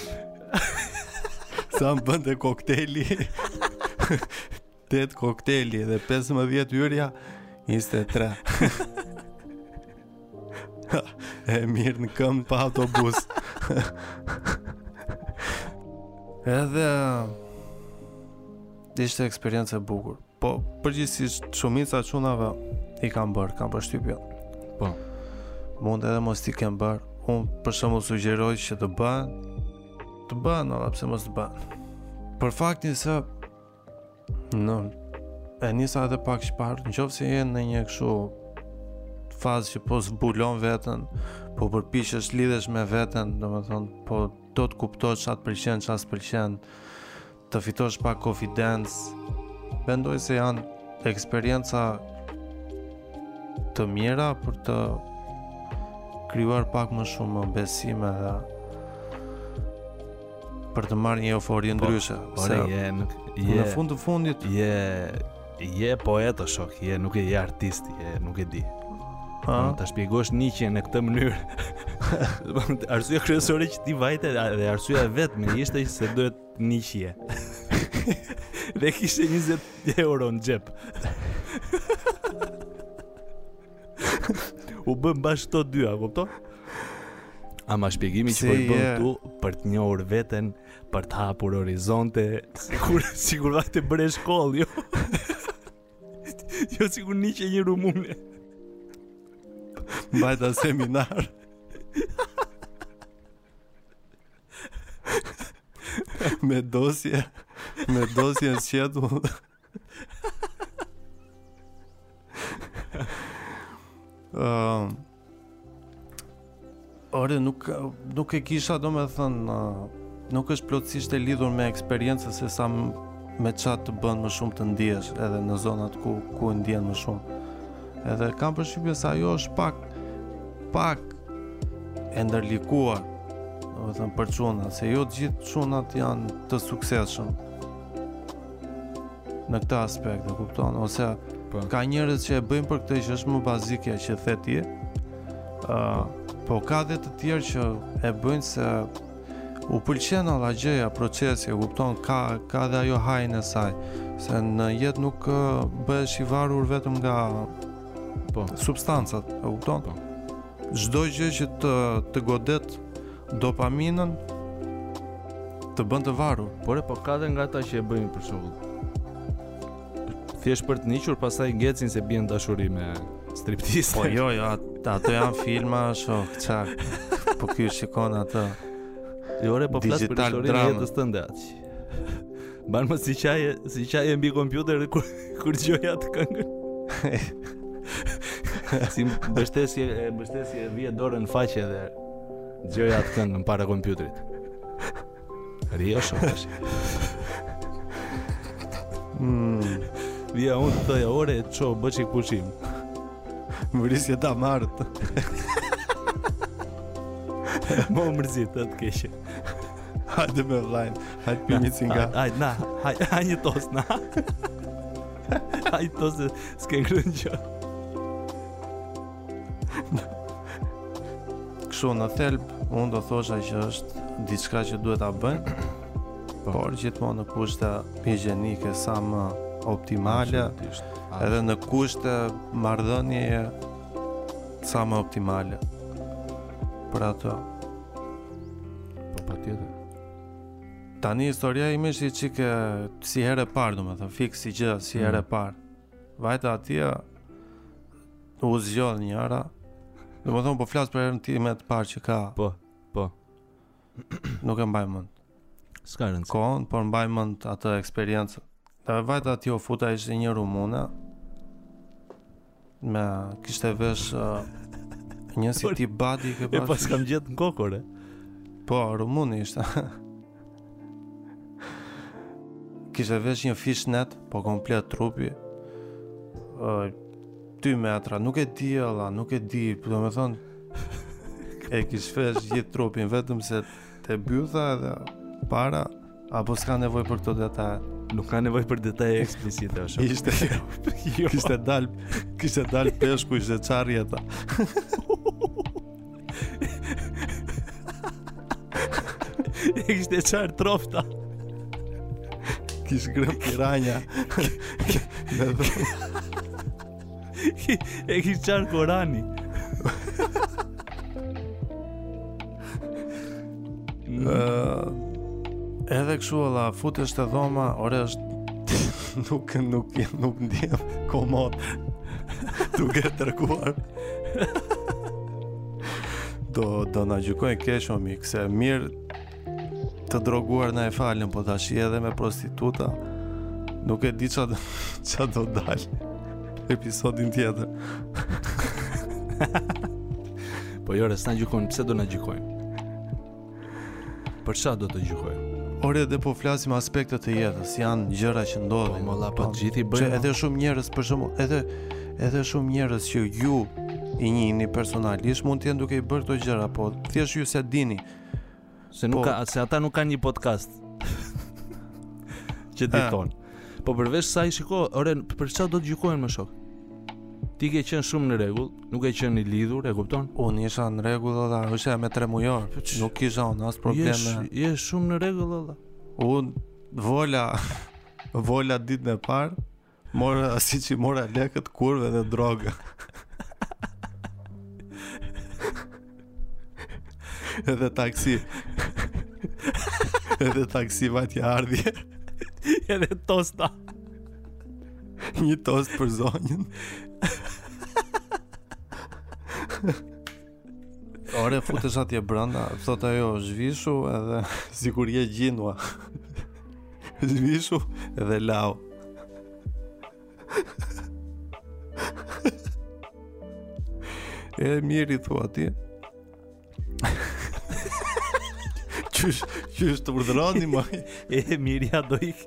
Speaker 2: Sa më bënte kokteli. 8 kokteli dhe 15 hyrja, 23. E mirë në këmbë pa autobus. Edhe... Ishte eksperiencë e bukur. Po, përgjithësisht shumica e çunave i kanë bërë, kam përshtypjen.
Speaker 1: Po.
Speaker 2: Mund edhe mos t'i kenë bërë. Un për shembull sugjeroj që të bëhen. Të bëhen, ore pse mos të bëhen. Për faktin se në e nisa edhe pak më parë, në qoftë se je në një kështu fazë që po zbulon veten, po përpiqesh të lidhesh me veten, domethënë, po do të kuptosh ça të pëlqen, ça s'të pëlqen, të fitosh pak konfidencë, mendoj se janë eksperienca të mira për të krijuar pak më shumë besim edhe për të marrë një eufori po, ndryshe.
Speaker 1: Po, po, se je, nuk, je,
Speaker 2: në fund të fundit
Speaker 1: je je poet o shok, je nuk je artist, je nuk e di. Po ta shpjegosh n'qije në këtë mënyrë. arsyeja kryesore që ti vajte dhe arsyeja e vetme ishte se duhet Me qi. Dhe kishe 20 euro në xhep. U bënë bashkë këto dy, a kupton? Ama shpjegimi që po i bën këtu për të njohur veten, për të hapur horizonte, sikur sikur vajte të bëje shkollë, jo. jo sikur qive një rumune.
Speaker 2: Mbajta seminar. me dosje, me dosjen në sqetull. Uh, ore, nuk, nuk e kisha domethënë, uh, nuk është plotësisht e lidhur me eksperiencën sesa me ça të bën më shumë të ndihesh edhe në zonat ku, ku e ndien më shumë. Edhe kam përshtypjen se ajo është pak, pak e ndërlikuar domethënë për çuna se jo të gjithë çunat janë të suksesshëm në këtë aspekt e kupton ose
Speaker 1: po.
Speaker 2: ka njerëz që e bëjnë për këtë që është më bazikja që the ti ë uh, po ka dhe të tjerë që e bëjnë se u pëlqen alla gjëja procesi e kupton ka ka dhe ajo hajin e saj se në jetë nuk bëhesh i varur vetëm nga
Speaker 1: Po.
Speaker 2: Substancat, e kupton?
Speaker 1: Po.
Speaker 2: Çdo gjë që të të godet dopaminën të bën të varur.
Speaker 1: Por e po ka dhe nga ata që e bëjnë për shembull. Thjesht për të niqur, pastaj ngecin se bien në dashuri me striptisten.
Speaker 2: Po jo, jo, ato janë filma, shok, çak. Po ky shikon ato.
Speaker 1: Jo, re, po flas për historinë e jetës tënde atë. Ban më si qaje, si qaje mbi kompjuter kur kur dëgjoje atë këngën. si mbështesje, mbështesje vije dorën në faqe dhe dëgjoje atë këngën para kompjuterit. Rio shokash.
Speaker 2: Mm.
Speaker 1: Vija unë të toja ore e të qohë bëqë i këpushim
Speaker 2: Më vrisje ta marët
Speaker 1: Më më mërzit të të keshë
Speaker 2: Hajde me vllajn, hajde pimi cinga.
Speaker 1: Hajde na, hajde haj një tos na. Hajde tost s'ke ngrënë gjë.
Speaker 2: Kështu në thelb, unë do thosha që është diçka që duhet ta bëjnë. Po. Por gjithmonë në kushte higjienike sa më optimale, edhe në kushte marrëdhënieje sa më optimale. Për ato
Speaker 1: Po patjetër.
Speaker 2: Tani historia ime ishte çike si herë e parë, domethënë fiks si gjë, si herë e
Speaker 1: mm.
Speaker 2: parë. Vajta atje u zgjodh njëra. Domethënë po flas për herën time të parë që ka.
Speaker 1: Po, po.
Speaker 2: Nuk e mbaj mend.
Speaker 1: S'ka rëndësi.
Speaker 2: Kohën, por mbaj mend atë eksperiencë. Dhe vajta atje u futa ishte një rumune. Më kishte vesh uh, një si ti badi ke pas.
Speaker 1: E
Speaker 2: pas
Speaker 1: kam gjet në kokë ore.
Speaker 2: Po, rumune ishte. kishte vesh një fishnet, po komplet trupi. Uh, 2 metra, nuk e di alla, nuk e di, po domethënë, e kish vesh gjithë trupin, vetëm se te bytha edhe para, Apo s'ka nevojë për këto detaje.
Speaker 1: Nuk ka nevojë për detaje eksplicite o shok.
Speaker 2: Ishte kjo.
Speaker 1: Jo.
Speaker 2: Kishte dal, kishte dal peshku, ishte çar
Speaker 1: rrjeta. Ishte çar trofta.
Speaker 2: Kish grem piranja.
Speaker 1: e kish çar Korani.
Speaker 2: Ëh. Edhe kështu valla, futesh te dhoma, ore është nuk nuk nuk ndihem komod. Duke treguar. do do na gjykojnë keq o mik, se mirë Të droguar na e falën, po tash edhe me prostituta. Nuk e di çfarë çfarë do dal. Episodin tjetër.
Speaker 1: po jo ore, s'na gjykojnë, pse do na gjykojnë? Për çfarë do të gjykojnë?
Speaker 2: Ore dhe po flasim aspekte të jetës, janë gjëra që ndodhin.
Speaker 1: Po valla po, po gjithë i bëjnë.
Speaker 2: Edhe shumë njerëz për shembull, edhe edhe shumë njerëz që ju i njihni personalisht mund të jenë duke i bërë këto gjëra, po thjesht ju s'e dini.
Speaker 1: Se nuk
Speaker 2: po.
Speaker 1: ka, se ata nuk kanë një podcast. që dikton. Po përveç asaj shiko, ore, për çfarë do të gjykojnë mo shok? Ti ke qenë shumë në rregull, nuk ke qenë i lidhur, e kupton?
Speaker 2: Unë isha në rregull edhe, u isha me 3 mujor,
Speaker 1: po
Speaker 2: nuk kisha unë as probleme.
Speaker 1: Je je shumë në rregull edhe.
Speaker 2: Unë vola vola ditën e parë. Mora siç i mora lekët kurve dhe droga Edhe taksi Edhe taksi vatje ardhje
Speaker 1: Edhe tosta
Speaker 2: Një tost për zonjën Ore, futesh atje brënda, thot ajo, zhvishu edhe si kur je gjynah. zhvishu edhe lahu. e mirë i thua ti. Qysh, qysh të urdhëroni ma.
Speaker 1: e mirë ja do
Speaker 2: ikë.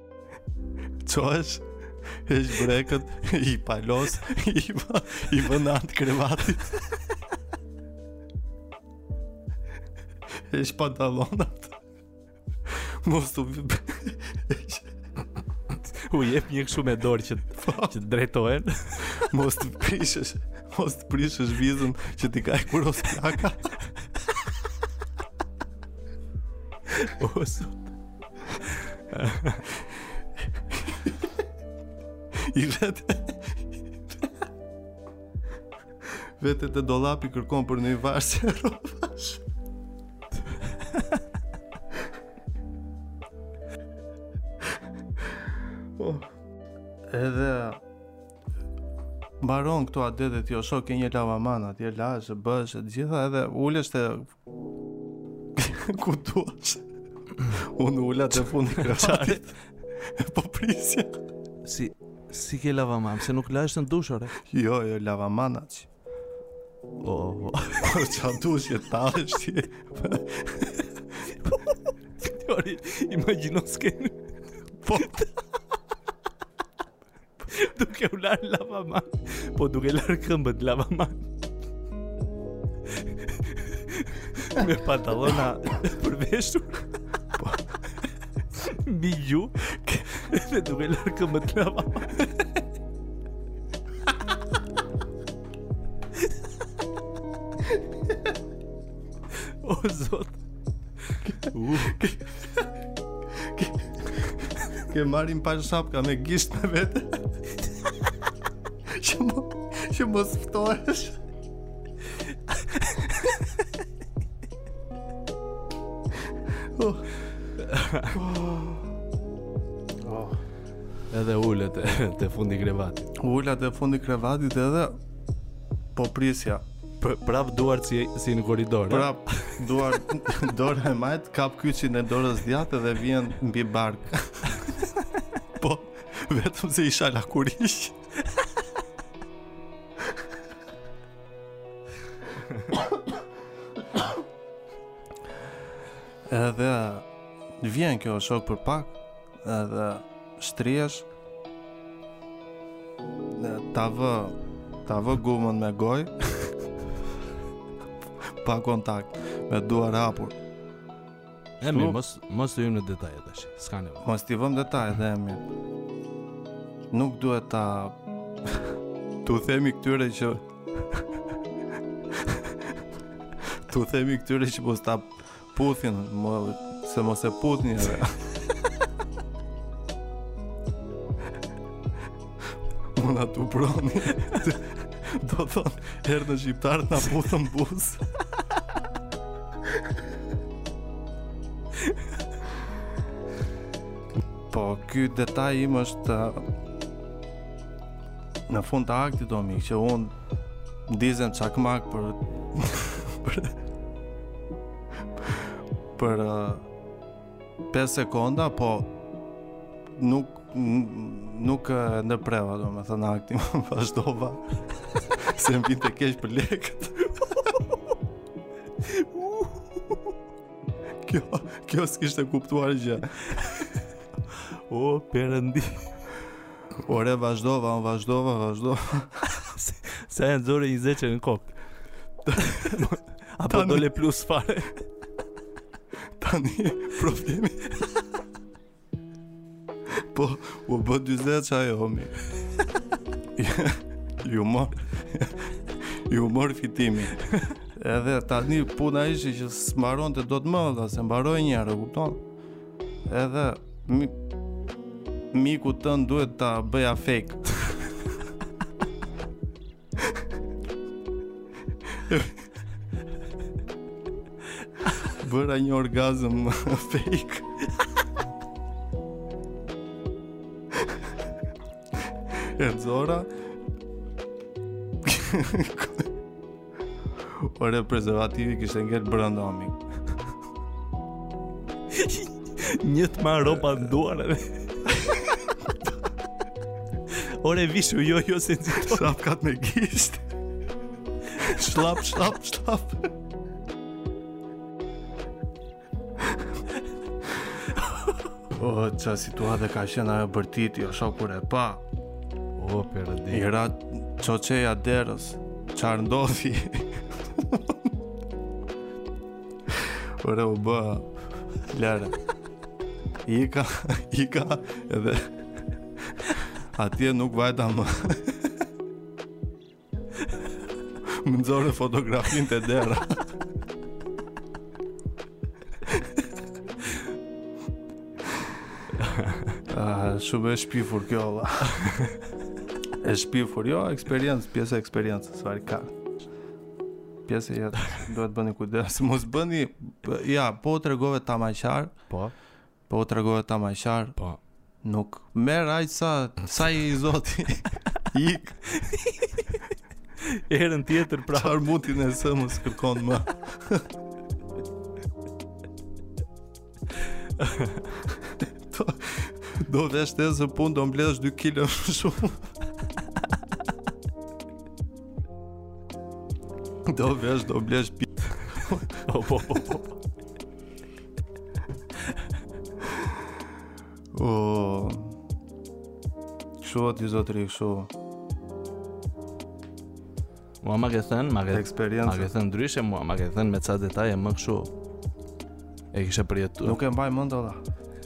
Speaker 2: Çohesh, heq brekët, i palos, i vë, i vë në anë të krevatit. Heq pantalonat. Mos të vë...
Speaker 1: U jep një këshu me dorë që, që të drejtohen.
Speaker 2: Mos të prishësh, mos të prishësh vizën që ta ka hekuros plaka.
Speaker 1: Osu.
Speaker 2: I vetë Vete te dollapi kërkon për një varëse rrobash po. Edhe mbaron këto adetet ti o shok ke një lavaman atje lahesh, bësh të gjitha edhe ulesh te Ku duash? Unë u ula te fundi krevatit Po prisja
Speaker 1: Si, si ke lavaman, se nuk lahesh në dush, ore
Speaker 2: Jo, jo, lavaman aq
Speaker 1: O, o,
Speaker 2: o, ça dushi tash ti
Speaker 1: Ore, imagjino skenën
Speaker 2: Po,
Speaker 1: duke u larë në lavaman Po duke larë këmbët në lavaman Me pantalona përveshur Po Mbi gju Dhe duke larë këmbët në lavaman O zot.
Speaker 2: Ke marrë një palë shapka me gisht me vete. Që mo, që mos ftohesh. Oh. Oh.
Speaker 1: Edhe ulem te, te fundi krevatit.
Speaker 2: Ulem te fundi krevatit edhe po prisja.
Speaker 1: Për, prap duart, si, si në korridor.
Speaker 2: Prap duart dora e majtë kap kyçin e dorës së djathtë dhe vjen mbi bark. po, vetëm se isha lakuriq. Edhe vjen kjo shok për pak Edhe shtrihesh, ta vë, ta vë gomën me gojë pa kontakt me duar hapur
Speaker 1: e mirë mos mos të hyjmë në detaje tash s'ka nevojë
Speaker 2: mos t'i vëmë detaje e mirë nuk duhet ta, t'u themi këtyre që t'u themi këtyre që mos ta Puthin, më se mos e puthni edhe. Mos na turpëroni. Do thonë, erdhën shqiptarët na puthën në buzë. Po, ky detaj im është Në fund të aktit u dogj që unë ndiza çakmak për për për 5 uh, sekonda, po nuk nuk uh, e ndërpreva, domethënë aktin, vazhdova se më vinte keq për lekët kjo, kjo s'kishte kuptuar gjë
Speaker 1: o, perëndi
Speaker 2: Ore vazhdova, unë vazhdova, vazhdova.
Speaker 1: S'e nxore një zeqe në kokë, apo dole plus fare?
Speaker 2: Tani, problemi. Po, u bë dy zeqe ajo, homi. Iu mor, iu mor fitimi. Edhe tani puna ishi që s'mbaronte dot, madje se mbaroi njëherë, kupton? Edhe mi, miku tënd duhet ta bëja fake. Bëra një orgazm fake. E nxora. Ore prezervativi kishte ngel brenda, mik.
Speaker 1: Një të marrë rrobat në duar edhe. Ore vishu, jo, jo, se të
Speaker 2: të shllap ka me gisht. Shllap, shllap, shllap. O, oh, ça situate ka qenë, ajo bërtiti, jo shok, kur e pa.
Speaker 1: O, oh, për dhe.
Speaker 2: I ra shoqja derës, çarë ndodhi? Ore u bë, lëre. Ika, ika, edhe... Atje nuk vajta më. Më nxorën fotografinë te dera ah, Shumë e shpifur kjo vëlla E shpifur, jo, eksperiencë, pjesë e eksperiencës, s'ka çarë ka Pjesë e jetës, duhet bëni kujdes Mos bëni, ja, po tregove ta më qartë
Speaker 1: Po
Speaker 2: Po u tregove ta më qartë.
Speaker 1: Po.
Speaker 2: Nuk merr aq sa sa i zoti. Ik.
Speaker 1: Erën tjetër pra.
Speaker 2: Çfarë mutin e së mos kërkon më. do, do vesh të zë pun, do mbledhësh 2 kilo shumë. do vesh, do mbledhësh pi.
Speaker 1: po, po, po, po.
Speaker 2: O Kështu ti zotëri, kështu
Speaker 1: Mua ma ke thënë, ma ke thënë
Speaker 2: Ma
Speaker 1: ke thënë ndryshe mua, ma ke thënë me ca detaje më kështu E kishe përjetuar
Speaker 2: Nuk e mbaj mend, vëlla,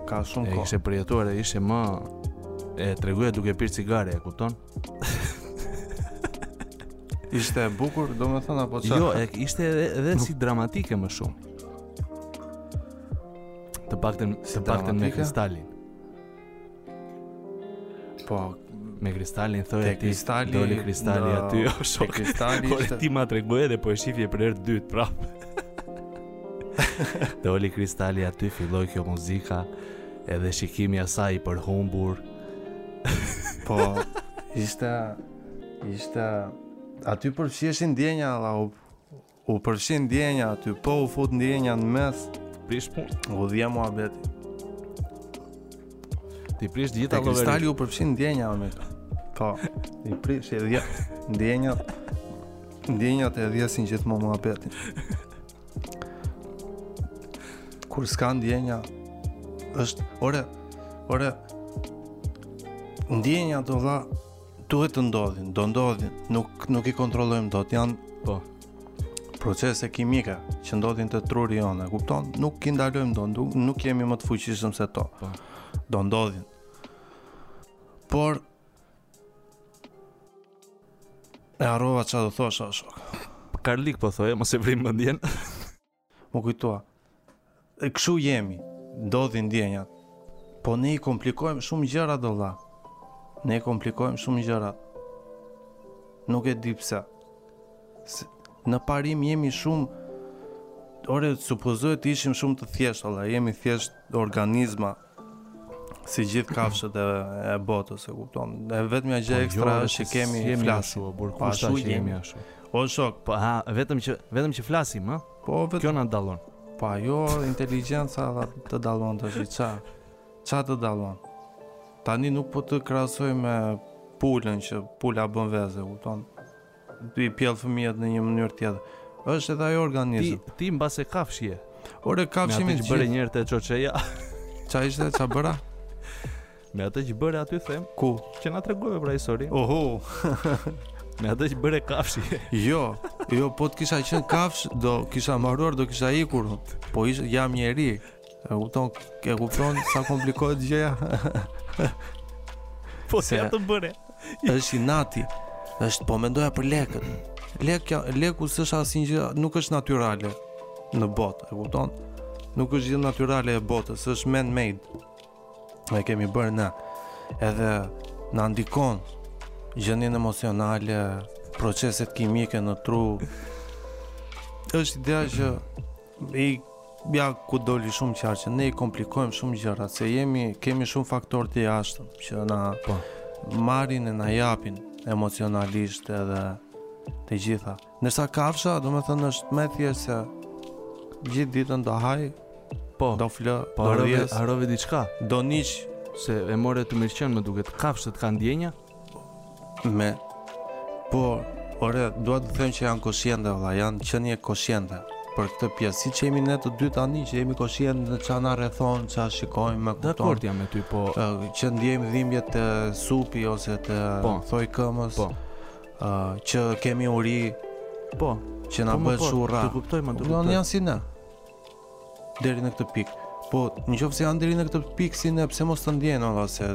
Speaker 2: ka shumë kohë E
Speaker 1: kishe përjetuar, ishe, ma tregoje duke pirë cigare, e kupton?
Speaker 2: Ishte e bukur, do me thënë, apo qa?
Speaker 1: Jo, e, ishte edhe, edhe si dramatike më shumë. Të paktën,
Speaker 2: si
Speaker 1: të paktën me kristalin.
Speaker 2: Po,
Speaker 1: me kristalin thoje ti
Speaker 2: kristali,
Speaker 1: doli kristali
Speaker 2: në,
Speaker 1: aty o shok
Speaker 2: kristali
Speaker 1: por
Speaker 2: ishte...
Speaker 1: ti ma tregoje edhe po e shifje për herë dytë prap doli kristali aty filloi kjo muzika edhe shikimi asaj i përhumbur
Speaker 2: Po, ishte ishte aty përfshiheshin ndjenja valla, u u përfshin ndjenja aty, po u fut ndjenja në mes.
Speaker 1: Prish punë.
Speaker 2: U dhje muhabeti.
Speaker 1: Ti prish
Speaker 2: gjithë
Speaker 1: ato.
Speaker 2: Kristali u përfshin ndjenja me këtë. Po, i prish e dhje. Ndjenja ndjenja ta dhjesin gjithmonë muhabetin. Kur s'ka ndjenja është ore ore ndjenja do dha duhet të ndodhin, do ndodhin, nuk nuk i kontrollojmë dot, janë
Speaker 1: po
Speaker 2: procese kimike që ndodhin te truri jonë, e kupton? Nuk i ndalojmë dot, nuk, nuk jemi më të fuqishëm se to.
Speaker 1: Po.
Speaker 2: Do ndodhin. Por E harrova ça do thosha o shok.
Speaker 1: Karlik po thoje, mos e vrim mendjen.
Speaker 2: M'u kujtua. E kshu jemi, ndodhin ndjenjat. Po ne i komplikojmë shumë gjërat o vlla. Ne i komplikojmë shumë gjërat. Nuk e di pse. Në parim jemi shumë Ore, supozohet të ishim shumë të thjeshtë, valla, jemi thjesht organizma, Si gjithë kafshët e, e botës, e kupton. E vetmja gjë po, ekstra jo, është që kemi
Speaker 1: si
Speaker 2: flasim. Po, por
Speaker 1: kështu jemi ashtu?
Speaker 2: O shok,
Speaker 1: po ha, vetëm që vetëm që flasim, ha?
Speaker 2: Po vetëm
Speaker 1: kjo na dallon.
Speaker 2: Po ajo inteligjenca dha të dallon tash ça? Ça të dallon? Tani nuk po të krahasoj me pulën që pula bën vezë, kupton? Ti i pjell fëmijët në një mënyrë tjetër. Është edhe ajo organizëm.
Speaker 1: Ti ti mbase kafshë
Speaker 2: je.
Speaker 1: Ore
Speaker 2: kafshë
Speaker 1: jemi
Speaker 2: të gjithë.
Speaker 1: Bëre njëherë te çoçeja.
Speaker 2: Ça ishte, ça bëra?
Speaker 1: Me atë që bëre aty them.
Speaker 2: Ku?
Speaker 1: Që na tregove pra histori.
Speaker 2: Oho.
Speaker 1: Me atë që bëre kafshë je.
Speaker 2: Jo, jo, po të kisha qenë kafshë, do kisha maruar, do kisha ikur. Po ish, jam njeri. E kupton, e kupton sa komplikohet gjëja.
Speaker 1: po
Speaker 2: se
Speaker 1: atë bëre.
Speaker 2: Është inati. Është po mendoja për lekët. Leku, leku s'është asnjë gjë, nuk është natyrale në botë, e kupton? Nuk është gjë natyrale e botës, është man made. E kemi bërë ne. Edhe na ndikon gjendjen emocionale, proceset kimike në tru. Është ideja që Ik ja ku doli shumë qartë që ne i komplikojmë shumë gjërat, se jemi kemi shumë faktorë të jashtëm që na
Speaker 1: po.
Speaker 2: marrin e na japin emocionalisht edhe të gjitha. Ndërsa kafsha, domethënë është më thjesht se gjithë ditën do haj,
Speaker 1: po,
Speaker 2: do flë,
Speaker 1: po,
Speaker 2: do rrëvë,
Speaker 1: harove diçka.
Speaker 2: Do një
Speaker 1: se e more të mirëqenë më duket. Kafshët kanë ndjenja?
Speaker 2: Me Po, ore, dua të them që janë koshiente valla, janë qenie koshiente. Për këtë pjesë, siç jemi ne të dy tani që jemi koshient në ça na rrethon, ça shikojmë, më kupton.
Speaker 1: Dakord jam me ty, po.
Speaker 2: Uh, që ndjejmë dhimbje te supi ose te
Speaker 1: po.
Speaker 2: thoi këmbës.
Speaker 1: Po.
Speaker 2: Uh, që kemi uri.
Speaker 1: Po.
Speaker 2: Që na
Speaker 1: po,
Speaker 2: bëhet
Speaker 1: po,
Speaker 2: shurra.
Speaker 1: Të kuptoj, më të kuptoj.
Speaker 2: Unë janë si ne. Deri në këtë pikë. Po, në qofë se janë deri në këtë pikë si ne, pse mos të ndjenë, valla, se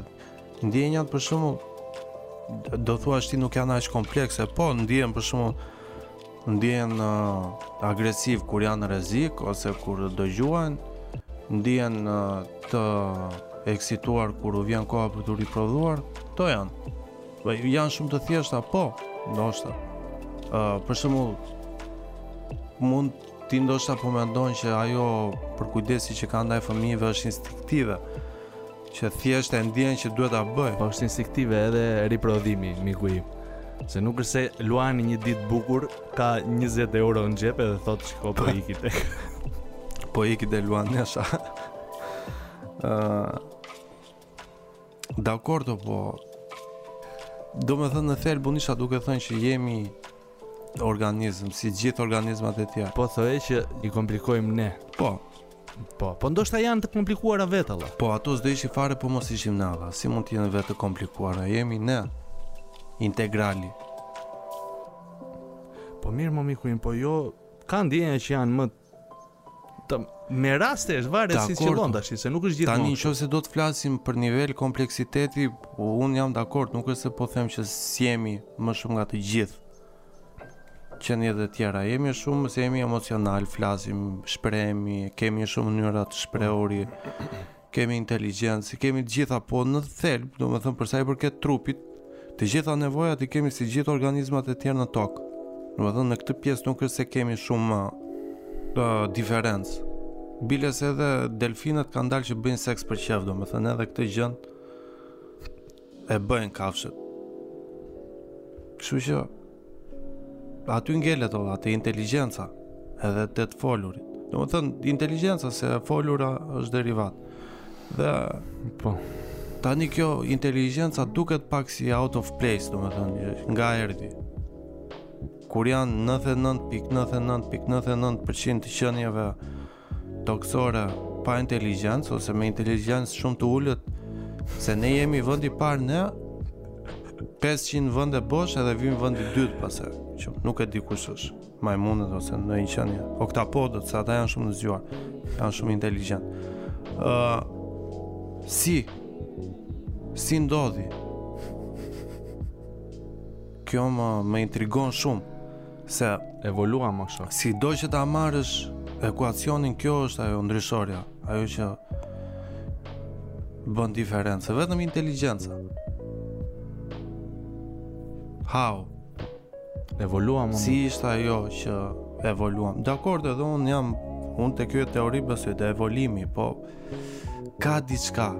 Speaker 2: ndjenjat për shembull, do thuash ti nuk janë aq komplekse, po, ndihen për shembull, ndihen uh, agresivë kur janë në rrezik, ose kur do gjuajnë, ndihen uh, të eksituar kur u vjen koha për t'u riprodhuar, këto janë. Po, janë shumë të thjeshta, po, ndoshta. Uh, për shembull, mund Ti ndoshta po mendon që ajo përkujdesje që ka ndaj fëmijëve është instinktive, që thjesht e ndjen që duhet ta bëjë.
Speaker 1: Po është instinktive edhe riprodhimi, miku im. Se nuk është se luani një ditë të bukur ka 20 euro në xhep edhe thotë shiko po iki tek.
Speaker 2: po iki te luanesha. Ëh. Dakord po. Domethënë në thelb unë isha duke thënë që jemi organizëm, si gjithë organizmat e tjerë.
Speaker 1: Po thoje që i komplikojmë ne.
Speaker 2: Po.
Speaker 1: Po, po ndoshta janë të komplikuara vetë vallah.
Speaker 2: Po, ato s'do ishin fare po mos ishim ne vallah. Si mund të jenë vetë të komplikuara? Jemi ne integrali.
Speaker 1: Po mirë mo miku im, po jo ka ndjenja që janë më Të me raste është varet si qëllon tash, se nuk është gjithmonë.
Speaker 2: Tani
Speaker 1: në
Speaker 2: qoftë se do të flasim për nivel kompleksiteti, po unë jam dakord, nuk është se po them që s'jemi më shumë nga të gjithë qeniet e tjera, jemi shumë, se jemi emocionalë, flasim, shprehemi, kemi shumë mënyra të shprehurit, Kemi inteligjencë, i kemi të gjitha, po në thelb, domethënë për sa i përket trupit, të gjitha nevojat i kemi si gjithë organizmat e tjerë në tokë. Domethënë në këtë pjesë nuk është se kemi shumë uh, diferencë. Biles edhe delfinët kanë dalë që bëjnë seks për qef, domethënë edhe këtë gjë e bëjnë kafshët. Kështu që aty ngelet alla te inteligjenca edhe të të folurit. Domethënë inteligjenca se e folura është derivat. Dhe
Speaker 1: po
Speaker 2: tani kjo inteligjenca duket pak si out of place, domethënë nga erdhi. Kur janë 99.99.99% të qenieve Tokësore, pa inteligjencë ose me inteligjencë shumë të ulët, se ne jemi vendi i parë ne, 500 vende bosh edhe vjen vendi i dytë pas. Që nuk e di kush është. Majmunët ose ndonjë qenie. Oktapodët, se ata janë shumë të zgjuar. Janë shumë inteligjentë. Ë uh, si si ndodhi? Kjo më, më intrigon shumë. Se
Speaker 1: evoluam më kështu.
Speaker 2: Si do që ta marrësh ekuacionin, kjo është ajo ndryshorja, ajo që bën diferencë, vetëm inteligjenca. How?
Speaker 1: Evoluam.
Speaker 2: Si ishte ajo që evoluam? Dakord, edhe un jam un te kjo teori besoj te evolimi, po ka diçka.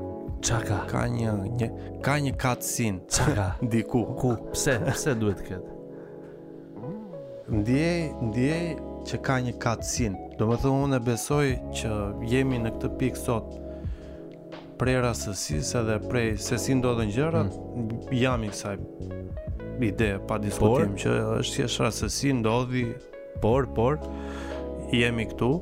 Speaker 1: Ça
Speaker 2: ka? Ka një, një, ka një katërsi.
Speaker 1: Ça ka?
Speaker 2: Diku.
Speaker 1: Ku? Pse? Pse duhet të ketë?
Speaker 2: Ndjej, ndjej që ka një katërsi. Domethënë unë e besoj që jemi në këtë pikë sot prej rastësisë edhe prej se si ndodhën gjërat, mm. jam i kësaj ide pa diskutim por, që është thjesht rastësi ndodhi,
Speaker 1: por, por,
Speaker 2: jemi këtu.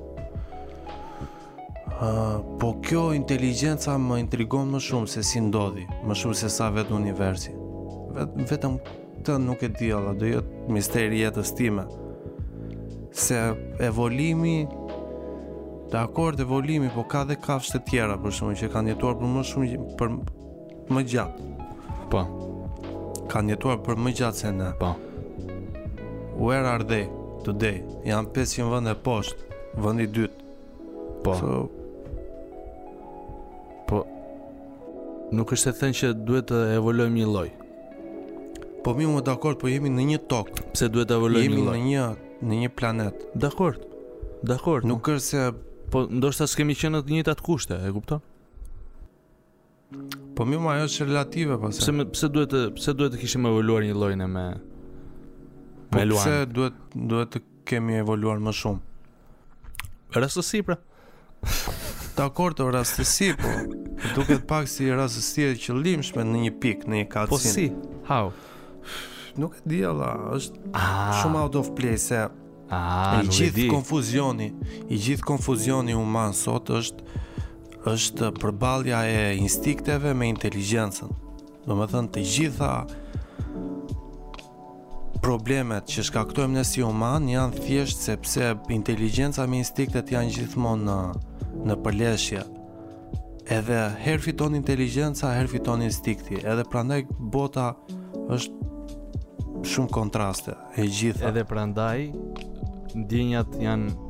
Speaker 2: Po kjo inteligjenca më intrigon më shumë se si ndodhi, më shumë se sa vetë universi. Vet, vetëm këtë nuk e di alla, do jetë misteri i jetës time. Se evolimi, dakord evolimi, po ka dhe kafshë të tjera, për shembull, që kanë jetuar për më shumë, për më gjatë.
Speaker 1: Po.
Speaker 2: Kanë jetuar për më gjatë se ne.
Speaker 1: Po.
Speaker 2: Where are they today? Janë 500 vende poshtë, vendi i dytë.
Speaker 1: Po.
Speaker 2: So,
Speaker 1: po. Nuk është e thënë që duhet të evoluojmë një lloj.
Speaker 2: Po mi më dakord, po jemi në një tokë.
Speaker 1: Pse duhet të
Speaker 2: evolojmë
Speaker 1: një lloj?
Speaker 2: Jemi në një në një planet.
Speaker 1: Dakord. Dakord. Nuk
Speaker 2: është se
Speaker 1: po ndoshta s'kemi qenë në të njëjtat kushte, e kupton?
Speaker 2: Po mirë, ajo është relative pas.
Speaker 1: Po pse mo, pse duhet të pse duhet të kishim evoluar njëlloj ne me,
Speaker 2: po
Speaker 1: evoluam.
Speaker 2: Pse duhet duhet të kemi evoluar më shumë?
Speaker 1: Rastësi pra.
Speaker 2: Dakord rastësi, po duket pak si rastësi e qëllimshme në një pikë, në një
Speaker 1: katërsi.
Speaker 2: Po
Speaker 1: si? How?
Speaker 2: Nuk e di alla, është
Speaker 1: ah.
Speaker 2: shumë out of place.
Speaker 1: Ah,
Speaker 2: I gjithë konfuzioni, i gjithë konfuzioni human sot është është përballja e instinkteve me inteligjencën. Domethënë të gjitha problemet që shkaktojmë ne si human janë thjesht sepse inteligjenca me instiktet janë gjithmonë në në përleshje. Edhe herë fiton inteligjenca, herë fiton instikti. Edhe prandaj bota është shumë kontraste. e gjitha.
Speaker 1: Edhe prandaj ndjenjat janë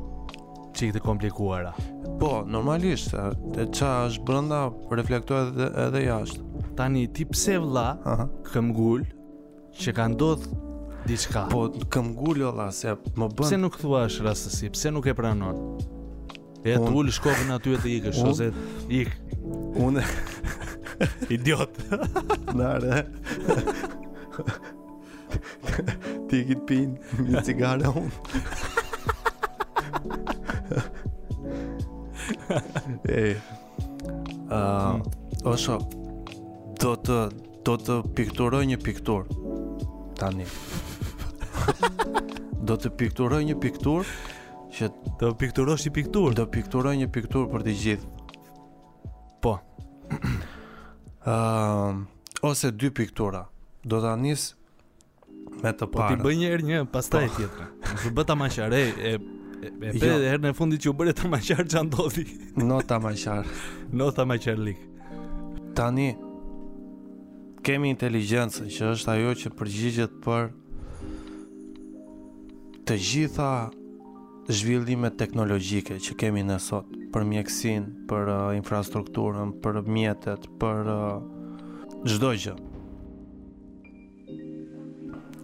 Speaker 1: çikë të komplikuara.
Speaker 2: Po, normalisht, e ça është brenda reflektohet edhe, edhe jashtë.
Speaker 1: Tani ti pse vlla?
Speaker 2: Aha.
Speaker 1: Këmbgul që ka ndodh diçka.
Speaker 2: Po këmbgul o vlla se më bën.
Speaker 1: Pse nuk thua është rastësi? Pse nuk e pranon? E të ulë shkopin aty e të ikësh, ose ik.
Speaker 2: Unë...
Speaker 1: Idiot.
Speaker 2: Nare. Ti ik të pi Një cigare unë E uh, Osho Do të Do të pikturoj një pikturë Tani Do të pikturoj një pikturë Që
Speaker 1: Do pikturosh një pikturë
Speaker 2: Do pikturoj një pikturë për të gjithë
Speaker 1: Po.
Speaker 2: Ëm ose dy piktura. Do ta nis me të parën.
Speaker 1: Po ti bëj një herë një, pastaj
Speaker 2: po.
Speaker 1: tjetra. Do bëhesh tamahqar, e e e
Speaker 2: jo.
Speaker 1: herën e fundit që u bëre tamahqar ça ndodhi?
Speaker 2: No tamahqar.
Speaker 1: No tamahqarllik.
Speaker 2: Tani kemi inteligjencën që është ajo që përgjigjet për të gjitha Zhvillimet teknologjike që kemi ne sot për mjekësinë, për uh, infrastrukturën, për mjetet, për uh, çdo uh, gjë.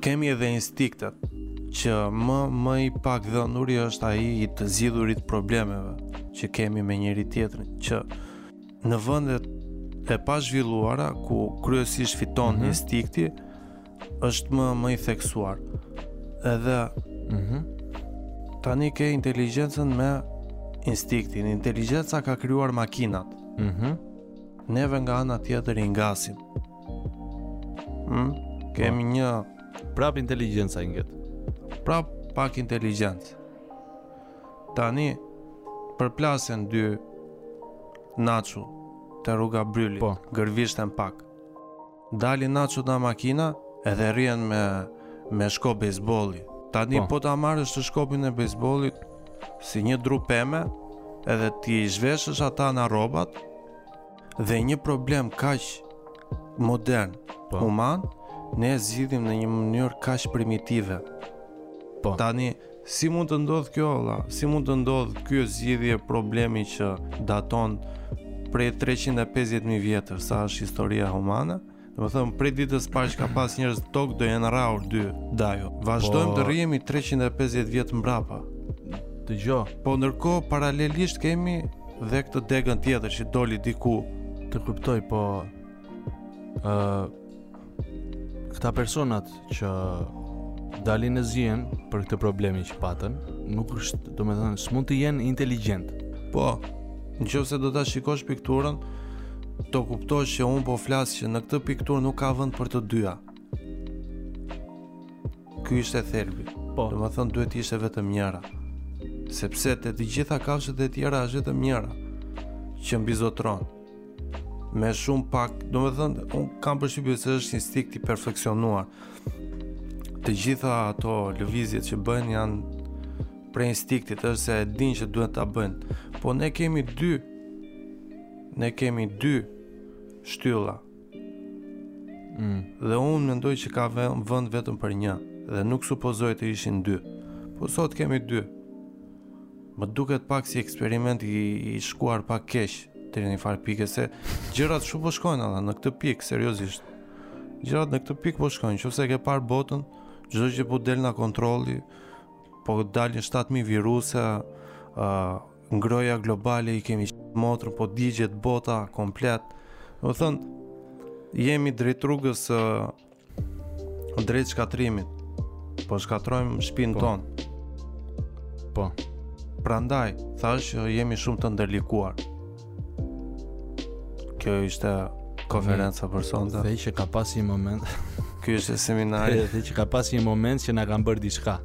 Speaker 2: Kemi edhe instiktet që më më i pak dhënuri është ai i të zgjidhurit problemeve që kemi me njëri-tjetrin, që në vendet e pazhvilluara ku kryesisht fiton
Speaker 1: mm -hmm.
Speaker 2: instikti, është më më i theksuar. Edhe
Speaker 1: mhm mm
Speaker 2: tani ke inteligjencën me instiktin. Inteligjenca ka krijuar makinat.
Speaker 1: Mhm.
Speaker 2: Mm Neve nga ana tjetër i ngasim. Mhm. Kemi një
Speaker 1: prap inteligjenca i nget.
Speaker 2: Prap pak inteligjencë. Tani përplasen dy Naço te rruga e Brrylit.
Speaker 1: Po.
Speaker 2: Gërvishten pak. Dalin Naçot nga makina edhe rrihen me me shkop bejsbolli. Tani
Speaker 1: po,
Speaker 2: po ta marrësh të shkopin e bejsbollit si një dru peme edhe t'i zhveshësh ata nga rrobat dhe një problem kaq modern,
Speaker 1: po.
Speaker 2: human, ne e zgjidhim në një mënyrë kaq primitive.
Speaker 1: Po.
Speaker 2: Tani Si mund të ndodhë kjo valla? Si mund të ndodhë kjo zgjidhje problemi që daton prej 350.000 vjetësh sa është historia humane? Domethënë, prej ditës parë që ka pas njerëz në tokë do jenë rrahur dy dajo. Vazhdojmë
Speaker 1: po...
Speaker 2: të rrihemi 350 vjet mbrapa.
Speaker 1: Dëgjo.
Speaker 2: Po ndërkohë, paralelisht kemi dhe këtë degën tjetër që doli diku.
Speaker 1: Të kuptoj, po uh, këta personat që dalin në zjen për këtë problemi që patën, nuk është, domethënë, s'mund të jenë inteligjent.
Speaker 2: Po, në qoftë se do ta shikosh pikturën, do kuptosh që unë po flas që në këtë pikturë nuk ka vend për të dyja. Ky ishte thelbi.
Speaker 1: Po.
Speaker 2: Domethënë, duhet të ishte vetëm njëra. Sepse te të gjitha kafshët e tjera është vetëm njëra që mbizotron. me shumë pak, domethënë, unë kam përshtypje se është instinkt i perfeksionuar. Të gjitha ato lëvizjet që bëjnë janë prej instinktit, është se e din që duhet ta bëjnë. Po ne kemi dy, ne kemi dy shtylla.
Speaker 1: Mm.
Speaker 2: Dhe unë mendoj që ka vend vetëm për një, dhe nuk supozohej të ishin dy. Po sot kemi dy. Më duket pak si eksperiment i, i shkuar pak keq deri në një farë pike se gjërat shumë po shkojnë edhe në këtë pikë seriozisht. Gjërat në këtë pikë po shkojnë, qofse ke parë botën, çdo gjë po del nga kontrolli, po dalin 7000 viruse, ë uh, ngrohja globale i kemi motrën, po digjet bota komplet. Domethënë jemi drejt rrugës uh, Drejt shkatërrimit. Po shkatërrojmë shpinë
Speaker 1: po.
Speaker 2: tonë.
Speaker 1: Po.
Speaker 2: Prandaj thash që jemi shumë të ndërlikuar. Kjo ishte konferenca për sonte.
Speaker 1: Dhe që ka pas një moment.
Speaker 2: Ky është seminari.
Speaker 1: Dhe që ka pas një moment që na kanë bërë diçka.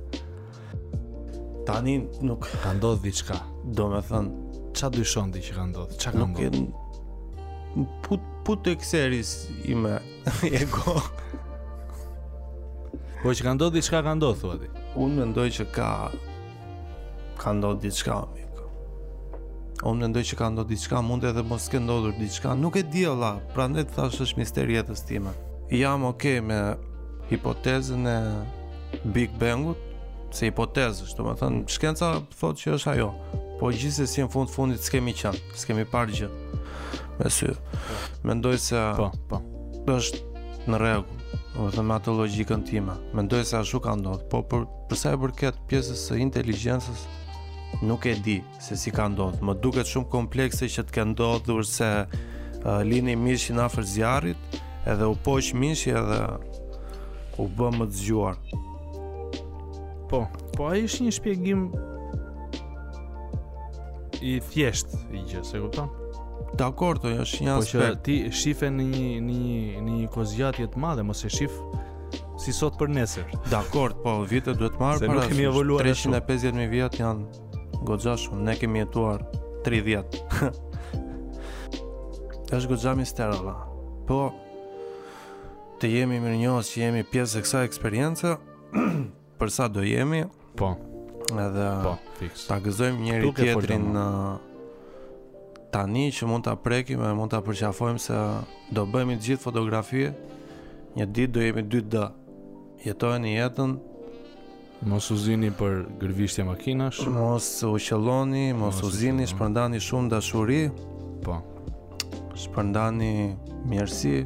Speaker 2: Tani nuk
Speaker 1: ka ndodhur diçka.
Speaker 2: Domethënë,
Speaker 1: ça dyshon ti që ka ndodhë? Ça ka ndodhë?
Speaker 2: Nuk e... Put, put të ekseris i me Je go.
Speaker 1: Po që ka ndodhë diçka ka ndodhë, thua ti?
Speaker 2: Unë mendoj që ka... Ka ndodhë diçka, o mik. Unë mendoj që ka ndodhë diçka, mund edhe mos ke ndodhur diçka. Nuk e di, lla, prandaj thashë është misteri i jetës time. Jam okej me hipotezën e Big Bangut, se hipotezë është, domethënë, shkenca thotë që është ajo. Po gjithsesi në fund të fundit s'kemi qenë. S'kemi parë gjë me sy. Mendoj se
Speaker 1: po, po.
Speaker 2: Është në rregull. Dua me thënë atë logjikën time. Mendoj se ashtu ka ndodh, po për për sa i përket pjesës së inteligjencës nuk e di se si ka ndodh. Më duket shumë komplekse që të ketë ndodhur se uh, lini mishin afër zjarrit, edhe u poq mishi edhe u bëmë më të zgjuar.
Speaker 1: Po, po ai është një shpjegim i thjeshtë i gjësë, e kupton?
Speaker 2: Dakord, po është një aspekt.
Speaker 1: Po ti shife në një në një në një kohëzgjatje të madhe, mos e shif si sot për nesër.
Speaker 2: Dakord, po vite duhet të
Speaker 1: marrë, pra.
Speaker 2: Se
Speaker 1: kemi evoluar
Speaker 2: 350 mijë vjet janë goxha shumë. Ne kemi jetuar 30. Është goxha mister ama. Po të jemi mirënjohës që jemi pjesë e kësaj eksperience. Për sa do jemi?
Speaker 1: Po.
Speaker 2: Edhe
Speaker 1: po, fiks.
Speaker 2: Ta gëzojmë njëri tjetrin ë tani që mund ta prekim e mund ta përqafojmë se do bëhemi të gjithë fotografi. Një ditë do jemi 2D. Jetojeni jetën
Speaker 1: Mos u zini për gërvishtje makinash
Speaker 2: Mos u qëlloni Mos,
Speaker 1: mos
Speaker 2: u zini Shpërndani shumë dashuri
Speaker 1: Po
Speaker 2: shpërndani mirësi,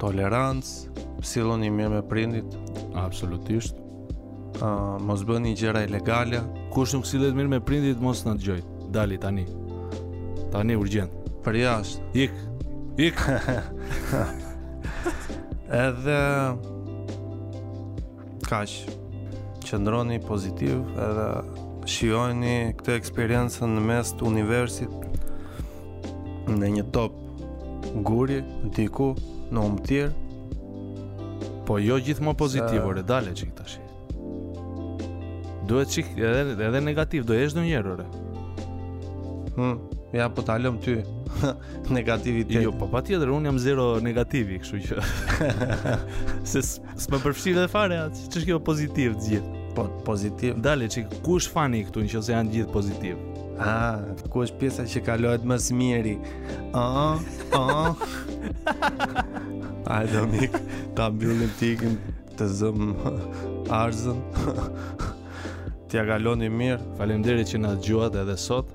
Speaker 2: tolerancë, silluni mirë me prindërit,
Speaker 1: absolutisht.
Speaker 2: Uh, mos bëni gjëra ilegale.
Speaker 1: Kush nuk sillet mirë me prindërit mos na dëgjojë. Dilni tani. Tani urgjent.
Speaker 2: Përjashta.
Speaker 1: Ik. Ik.
Speaker 2: Edhe Kaq. Qëndroni pozitivë edhe shijojni këtë eksperiencë në mes të universit në një top guri diku në umëtir
Speaker 1: po jo gjithmonë pozitiv ore dale çik tashi duhet çik edhe, edhe negativ do jesh ndonjëherë ore
Speaker 2: hmm, ja po ta lëmë ty negativitetin.
Speaker 1: Jo, po patjetër unë jam zero negativ, kështu që se S'më përfshin dhe fare atë, ç'është kjo pozitivë të gjithë.
Speaker 2: Po, pozitiv.
Speaker 1: Dale çik, ku është fani këtu në qoftë se janë të gjithë pozitivë?
Speaker 2: A, ku është pjesa që kalohet më së miri? A, a, a, doni ta mbyllim çik të zëm arzën. T'ia kaloni mirë.
Speaker 1: Faleminderit që na dëgjuat edhe sot.